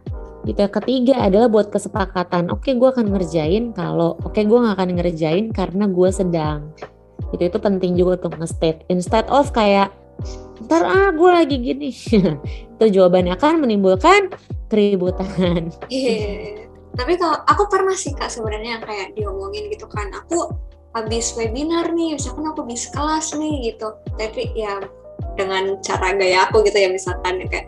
Gitu ya. ketiga adalah buat kesepakatan. Oke okay, gue akan ngerjain kalau oke okay, gue gak akan ngerjain karena gue sedang. Itu itu penting juga untuk nge-state. Instead of kayak ntar ah gue lagi gini. Itu jawabannya akan menimbulkan keributan. Yeah. tapi kalau aku pernah sih kak sebenarnya yang kayak diomongin gitu kan. Aku habis webinar nih misalkan aku habis kelas nih gitu. Tapi ya dengan cara gaya aku gitu ya misalkan kayak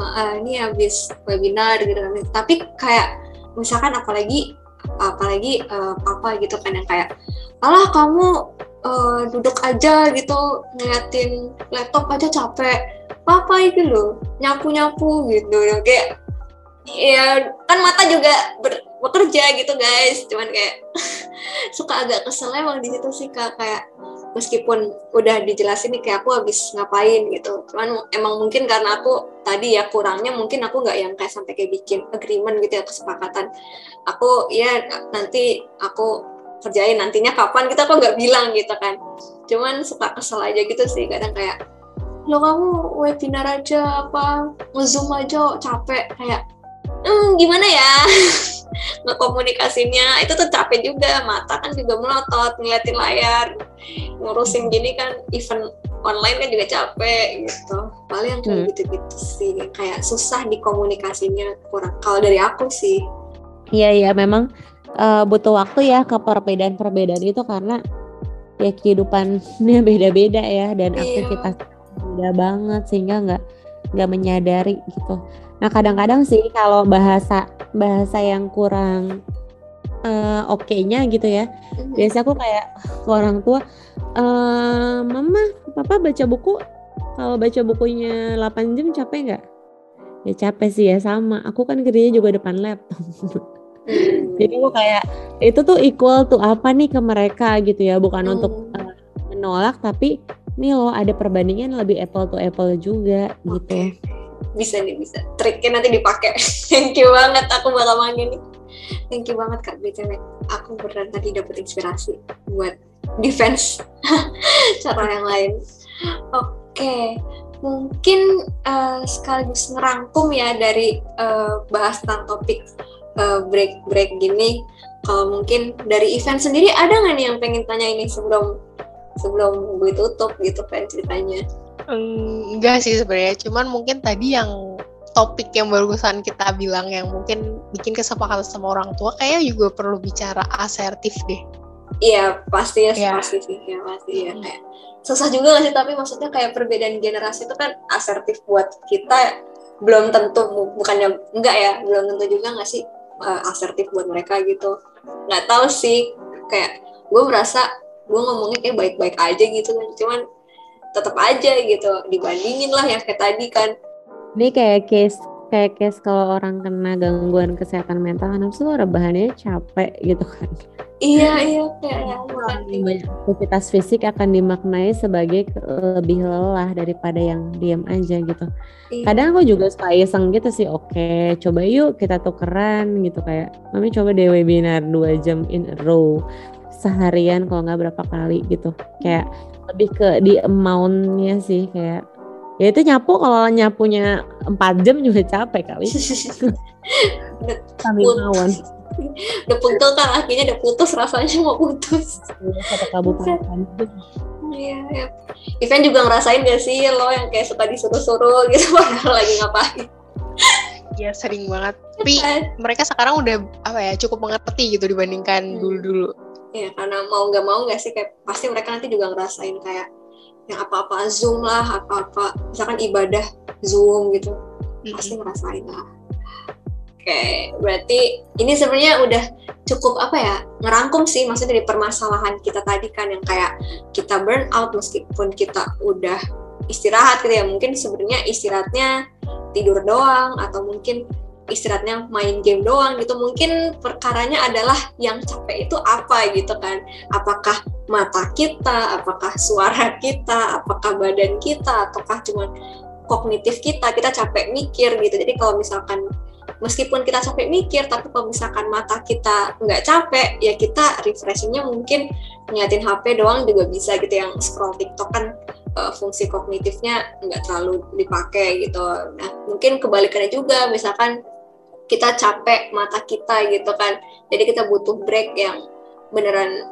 uh, ini habis webinar gitu kan. Tapi kayak misalkan apalagi apalagi uh, apa gitu kan yang kayak alah kamu uh, duduk aja gitu ngeliatin laptop aja capek. Apa itu loh nyapu nyapu gitu. Kayak ya kan mata juga ber, bekerja gitu guys. Cuman kayak suka agak kesel emang di situ sih kak. Kayak meskipun udah dijelasin nih kayak aku habis ngapain gitu. Cuman emang mungkin karena aku tadi ya kurangnya mungkin aku nggak yang kayak sampai kayak bikin agreement gitu ya kesepakatan. Aku ya nanti aku kerjain nantinya kapan kita kok nggak bilang gitu kan. Cuman suka kesel aja gitu sih kadang kayak lo kamu webinar aja apa ngezoom aja capek. Kayak hmm, gimana ya? Ngekomunikasinya itu tuh capek juga mata kan juga melotot ngeliatin layar ngurusin gini kan event online kan juga capek gitu. Paling yang kayak hmm. gitu-gitu sih kayak susah dikomunikasinya kurang kalau dari aku sih. Iya iya memang uh, butuh waktu ya ke perbedaan-perbedaan itu karena ya kehidupannya beda-beda ya dan iya. aktivitas beda banget sehingga nggak nggak menyadari gitu Nah kadang-kadang sih kalau bahasa bahasa yang kurang uh, oke-nya gitu ya, mm-hmm. biasa aku kayak ke orang tua, uh, mama, papa baca buku, kalau baca bukunya 8 jam capek nggak? Ya capek sih ya sama. Aku kan kerjanya juga depan laptop. Jadi aku kayak itu tuh equal tuh apa nih ke mereka? gitu ya, bukan hmm. untuk uh, menolak tapi nih loh ada perbandingan lebih apple to apple juga gitu. Bisa nih bisa. Triknya nanti dipakai. Thank you banget aku bakal manggil nih. Thank you banget kak. Btw aku beneran tadi dapet inspirasi buat defense cara yang lain. Oke. Okay. mungkin uh, sekaligus ngerangkum ya dari uh, bahas tentang topik uh, break break gini kalau mungkin dari event sendiri ada nggak nih yang pengen tanya ini sebelum sebelum gue tutup gitu pengen ceritanya? Enggak sih sebenarnya cuman mungkin tadi yang topik yang barusan kita bilang yang mungkin bikin kesepakatan sama orang tua kayaknya juga perlu bicara asertif deh. Iya pasti ya yeah. pasti sih ya pasti ya kayak susah juga gak sih tapi maksudnya kayak perbedaan generasi itu kan asertif buat kita belum tentu bukannya enggak ya belum tentu juga nggak sih uh, asertif buat mereka gitu. Nggak tahu sih kayak gue merasa gue ngomongnya kayak baik-baik aja gitu kan. Cuman tetap aja gitu dibandingin lah yang kayak tadi kan. Ini kayak case kayak case kalau orang kena gangguan kesehatan mental kan tuh rebahannya capek gitu kan iya iya kayak banyak aktivitas fisik akan dimaknai sebagai lebih lelah daripada yang diam aja gitu. Iya. kadang aku juga suka iseng gitu sih oke coba yuk kita tukeran gitu kayak mami coba deh webinar dua jam in a row seharian kalau nggak berapa kali gitu. Kayak lebih ke di amountnya sih kayak ya itu nyapu kalau nyapunya empat jam juga capek kali. Kami mawon udah putus kan akhirnya udah putus rasanya mau putus satu kabupaten iya ya. event juga ngerasain gak sih lo yang kayak suka disuruh-suruh gitu padahal lagi ngapain Iya sering banget. Tapi kan? mereka sekarang udah apa ya cukup mengerti gitu dibandingkan hmm. dulu-dulu. Hmm ya karena mau nggak mau nggak sih kayak pasti mereka nanti juga ngerasain kayak yang apa-apa zoom lah apa-apa misalkan ibadah zoom gitu mm-hmm. pasti ngerasain lah oke berarti ini sebenarnya udah cukup apa ya ngerangkum sih maksudnya dari permasalahan kita tadi kan yang kayak kita burn out meskipun kita udah istirahat gitu ya. Mungkin sebenarnya istirahatnya tidur doang atau mungkin istirahatnya main game doang gitu. Mungkin perkaranya adalah yang capek itu apa gitu kan. Apakah mata kita apakah suara kita apakah badan kita ataukah cuma kognitif kita kita capek mikir gitu. Jadi kalau misalkan meskipun kita capek mikir tapi kalau misalkan mata kita nggak capek ya kita refreshingnya mungkin ngeliatin HP doang juga bisa gitu. Yang scroll TikTok kan uh, fungsi kognitifnya nggak terlalu dipakai gitu. Nah mungkin kebalikannya juga misalkan kita capek mata kita gitu kan. Jadi kita butuh break yang beneran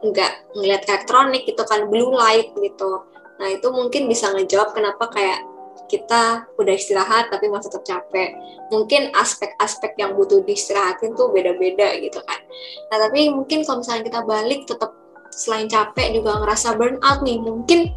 nggak ngeliat elektronik gitu kan blue light gitu. Nah itu mungkin bisa ngejawab kenapa kayak kita udah istirahat tapi masih tetap capek. Mungkin aspek-aspek yang butuh diistirahatin tuh beda-beda gitu kan. Nah tapi mungkin kalau misalnya kita balik tetap selain capek juga ngerasa burnout nih, mungkin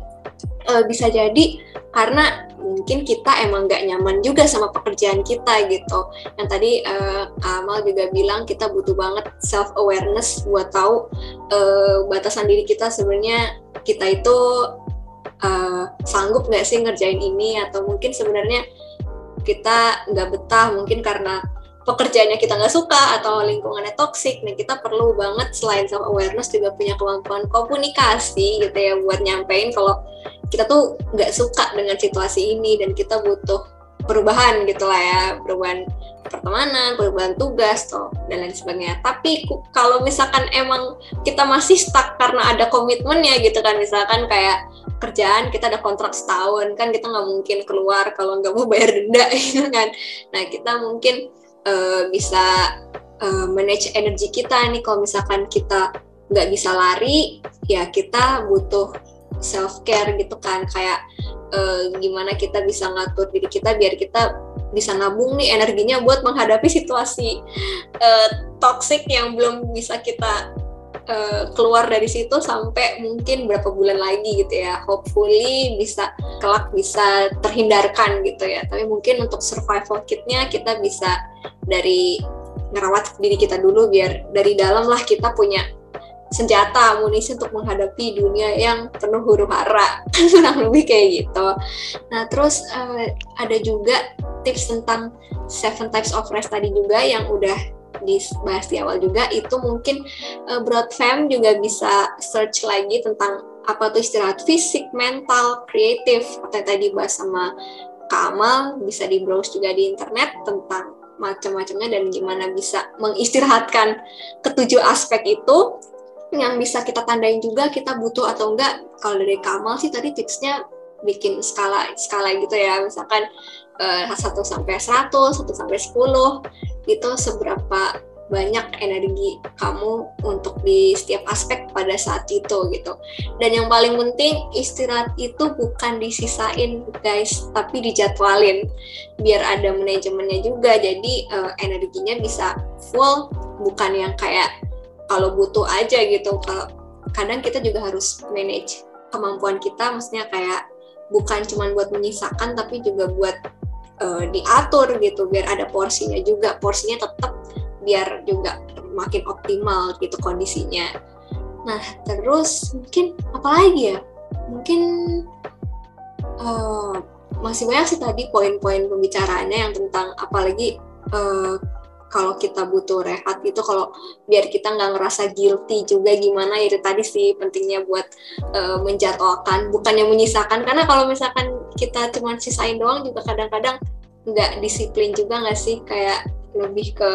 uh, bisa jadi karena mungkin kita emang gak nyaman juga sama pekerjaan kita gitu. Yang tadi uh, Kamal juga bilang kita butuh banget self awareness buat tahu uh, batasan diri kita sebenarnya kita itu uh, sanggup nggak sih ngerjain ini? Atau mungkin sebenarnya kita nggak betah mungkin karena pekerjaannya kita nggak suka atau lingkungannya toksik nah kita perlu banget selain self awareness juga punya kemampuan komunikasi gitu ya buat nyampein kalau kita tuh nggak suka dengan situasi ini dan kita butuh perubahan gitu lah ya perubahan pertemanan, perubahan tugas toh dan lain sebagainya. Tapi kalau misalkan emang kita masih stuck karena ada komitmennya gitu kan, misalkan kayak kerjaan kita ada kontrak setahun kan kita nggak mungkin keluar kalau nggak mau bayar denda gitu kan nah kita mungkin uh, bisa uh, manage energi kita nih kalau misalkan kita nggak bisa lari ya kita butuh self care gitu kan. Kayak uh, gimana kita bisa ngatur diri kita biar kita bisa nabung nih energinya buat menghadapi situasi uh, toxic yang belum bisa kita uh, keluar dari situ sampai mungkin berapa bulan lagi gitu ya. Hopefully bisa kelak bisa terhindarkan gitu ya. Tapi mungkin untuk survival kitnya kita bisa dari ngerawat diri kita dulu biar dari dalam lah kita punya senjata amunisi untuk menghadapi dunia yang penuh huru hara. Kurang lebih kayak gitu. Nah terus uh, ada juga tips tentang seven types of rest tadi juga yang udah dibahas di awal juga. Itu mungkin uh, Broad Fam juga bisa search lagi tentang apa tuh istirahat fisik, mental, kreatif atau tadi bahas sama Kak Amal bisa di browse juga di internet tentang macam-macamnya dan gimana bisa mengistirahatkan ketujuh aspek itu yang bisa kita tandain juga kita butuh atau enggak kalau dari Kamal sih tadi tipsnya bikin skala skala gitu ya misalkan uh, eh, 1 sampai 100, 1 sampai 10 itu seberapa banyak energi kamu untuk di setiap aspek pada saat itu gitu. Dan yang paling penting istirahat itu bukan disisain guys, tapi dijadwalin biar ada manajemennya juga. Jadi uh, energinya bisa full, bukan yang kayak kalau butuh aja gitu. Kalau kadang kita juga harus manage kemampuan kita, maksudnya kayak bukan cuma buat menyisakan tapi juga buat uh, diatur gitu biar ada porsinya juga. Porsinya tetap biar juga makin optimal gitu kondisinya. Nah terus mungkin apa lagi ya? Mungkin uh, masih banyak sih tadi poin-poin pembicaraannya yang tentang apalagi uh, kalau kita butuh rehat gitu kalau biar kita nggak ngerasa guilty juga gimana itu tadi sih pentingnya buat uh, menjadwalkan bukannya menyisakan. Karena kalau misalkan kita cuma sisain doang juga kadang-kadang nggak disiplin juga nggak sih? Kayak lebih ke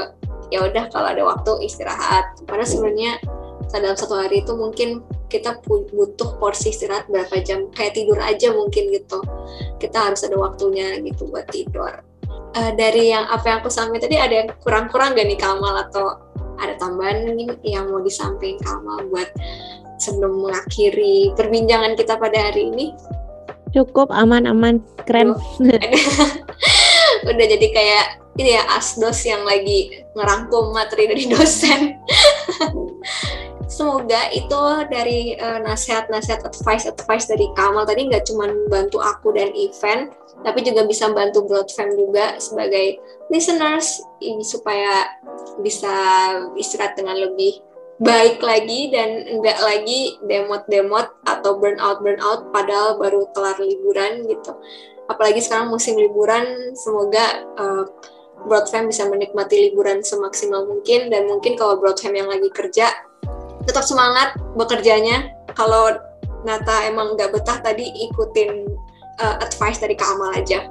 ya udah kalau ada waktu istirahat. Karena sebenarnya dalam satu hari itu mungkin kita butuh porsi istirahat berapa jam. Kayak tidur aja mungkin gitu. Kita harus ada waktunya gitu buat tidur uh, dari yang apa yang aku sampaikan tadi ada yang kurang-kurang gak nih Kamal atau ada tambahan nih yang mau disampaikan Kamal buat sebelum mengakhiri perbincangan kita pada hari ini? Cukup aman-aman keren. Udah jadi kayak ini ya asdos yang lagi ngerangkum materi dari dosen. Semoga itu dari uh, nasihat-nasihat advice-advice dari Kamal tadi nggak cuma bantu aku dan event, tapi juga bisa bantu Broadfam juga sebagai listeners supaya bisa istirahat dengan lebih baik lagi dan enggak lagi demot-demot atau burnout burnout padahal baru kelar liburan gitu. Apalagi sekarang musim liburan semoga uh, Broadfam bisa menikmati liburan semaksimal mungkin. Dan mungkin kalau Broadfam yang lagi kerja tetap semangat bekerjanya. Kalau Nata emang nggak betah tadi ikutin uh, advice dari Kak Amal aja.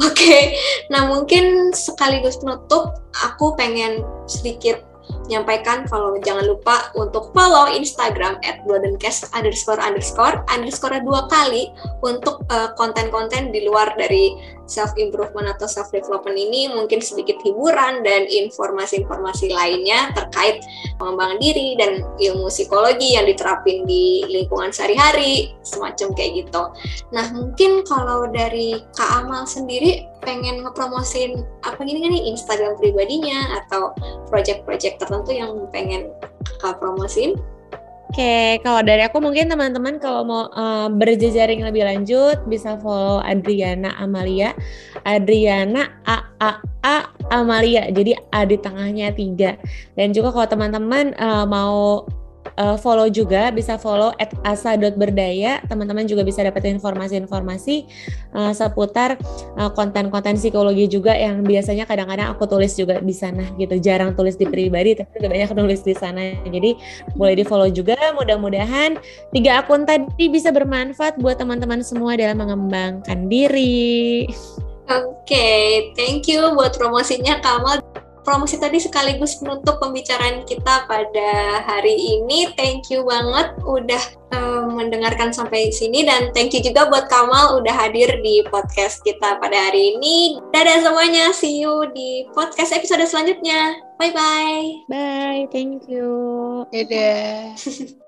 Oke, okay. nah mungkin sekaligus penutup, aku pengen sedikit menyampaikan kalau jangan lupa untuk follow Instagram at bloodencast underscore underscore underscore dua kali untuk uh, konten-konten di luar dari self improvement atau self development ini mungkin sedikit hiburan dan informasi-informasi lainnya terkait pengembangan diri dan ilmu psikologi yang diterapin di lingkungan sehari-hari semacam kayak gitu. Nah mungkin kalau dari Kak Amal sendiri pengen ngepromosin apa gini kan nih Instagram pribadinya atau project-project tertentu yang pengen Kak promosin? Oke, kalau dari aku mungkin teman-teman kalau mau uh, berjejaring lebih lanjut bisa follow Adriana Amalia, Adriana A A A Amalia. Jadi A di tengahnya tiga. Dan juga kalau teman-teman uh, mau uh, follow juga bisa follow at asa.berdaya teman-teman juga bisa dapat informasi-informasi uh, seputar uh, konten-konten psikologi juga yang biasanya kadang-kadang aku tulis juga di sana gitu. Jarang tulis di pribadi tapi juga banyak nulis di sana. Jadi boleh di follow juga. Mudah-mudahan tiga akun tadi bisa bermanfaat buat teman-teman semua dalam mengembangkan diri. Oke, okay, thank you buat promosinya Kamal promosi tadi sekaligus menutup pembicaraan kita pada hari ini. Thank you banget udah um, mendengarkan sampai sini dan thank you juga buat Kamal udah hadir di podcast kita pada hari ini. Dadah semuanya, see you di podcast episode selanjutnya. Bye bye. Bye, thank you. Dadah.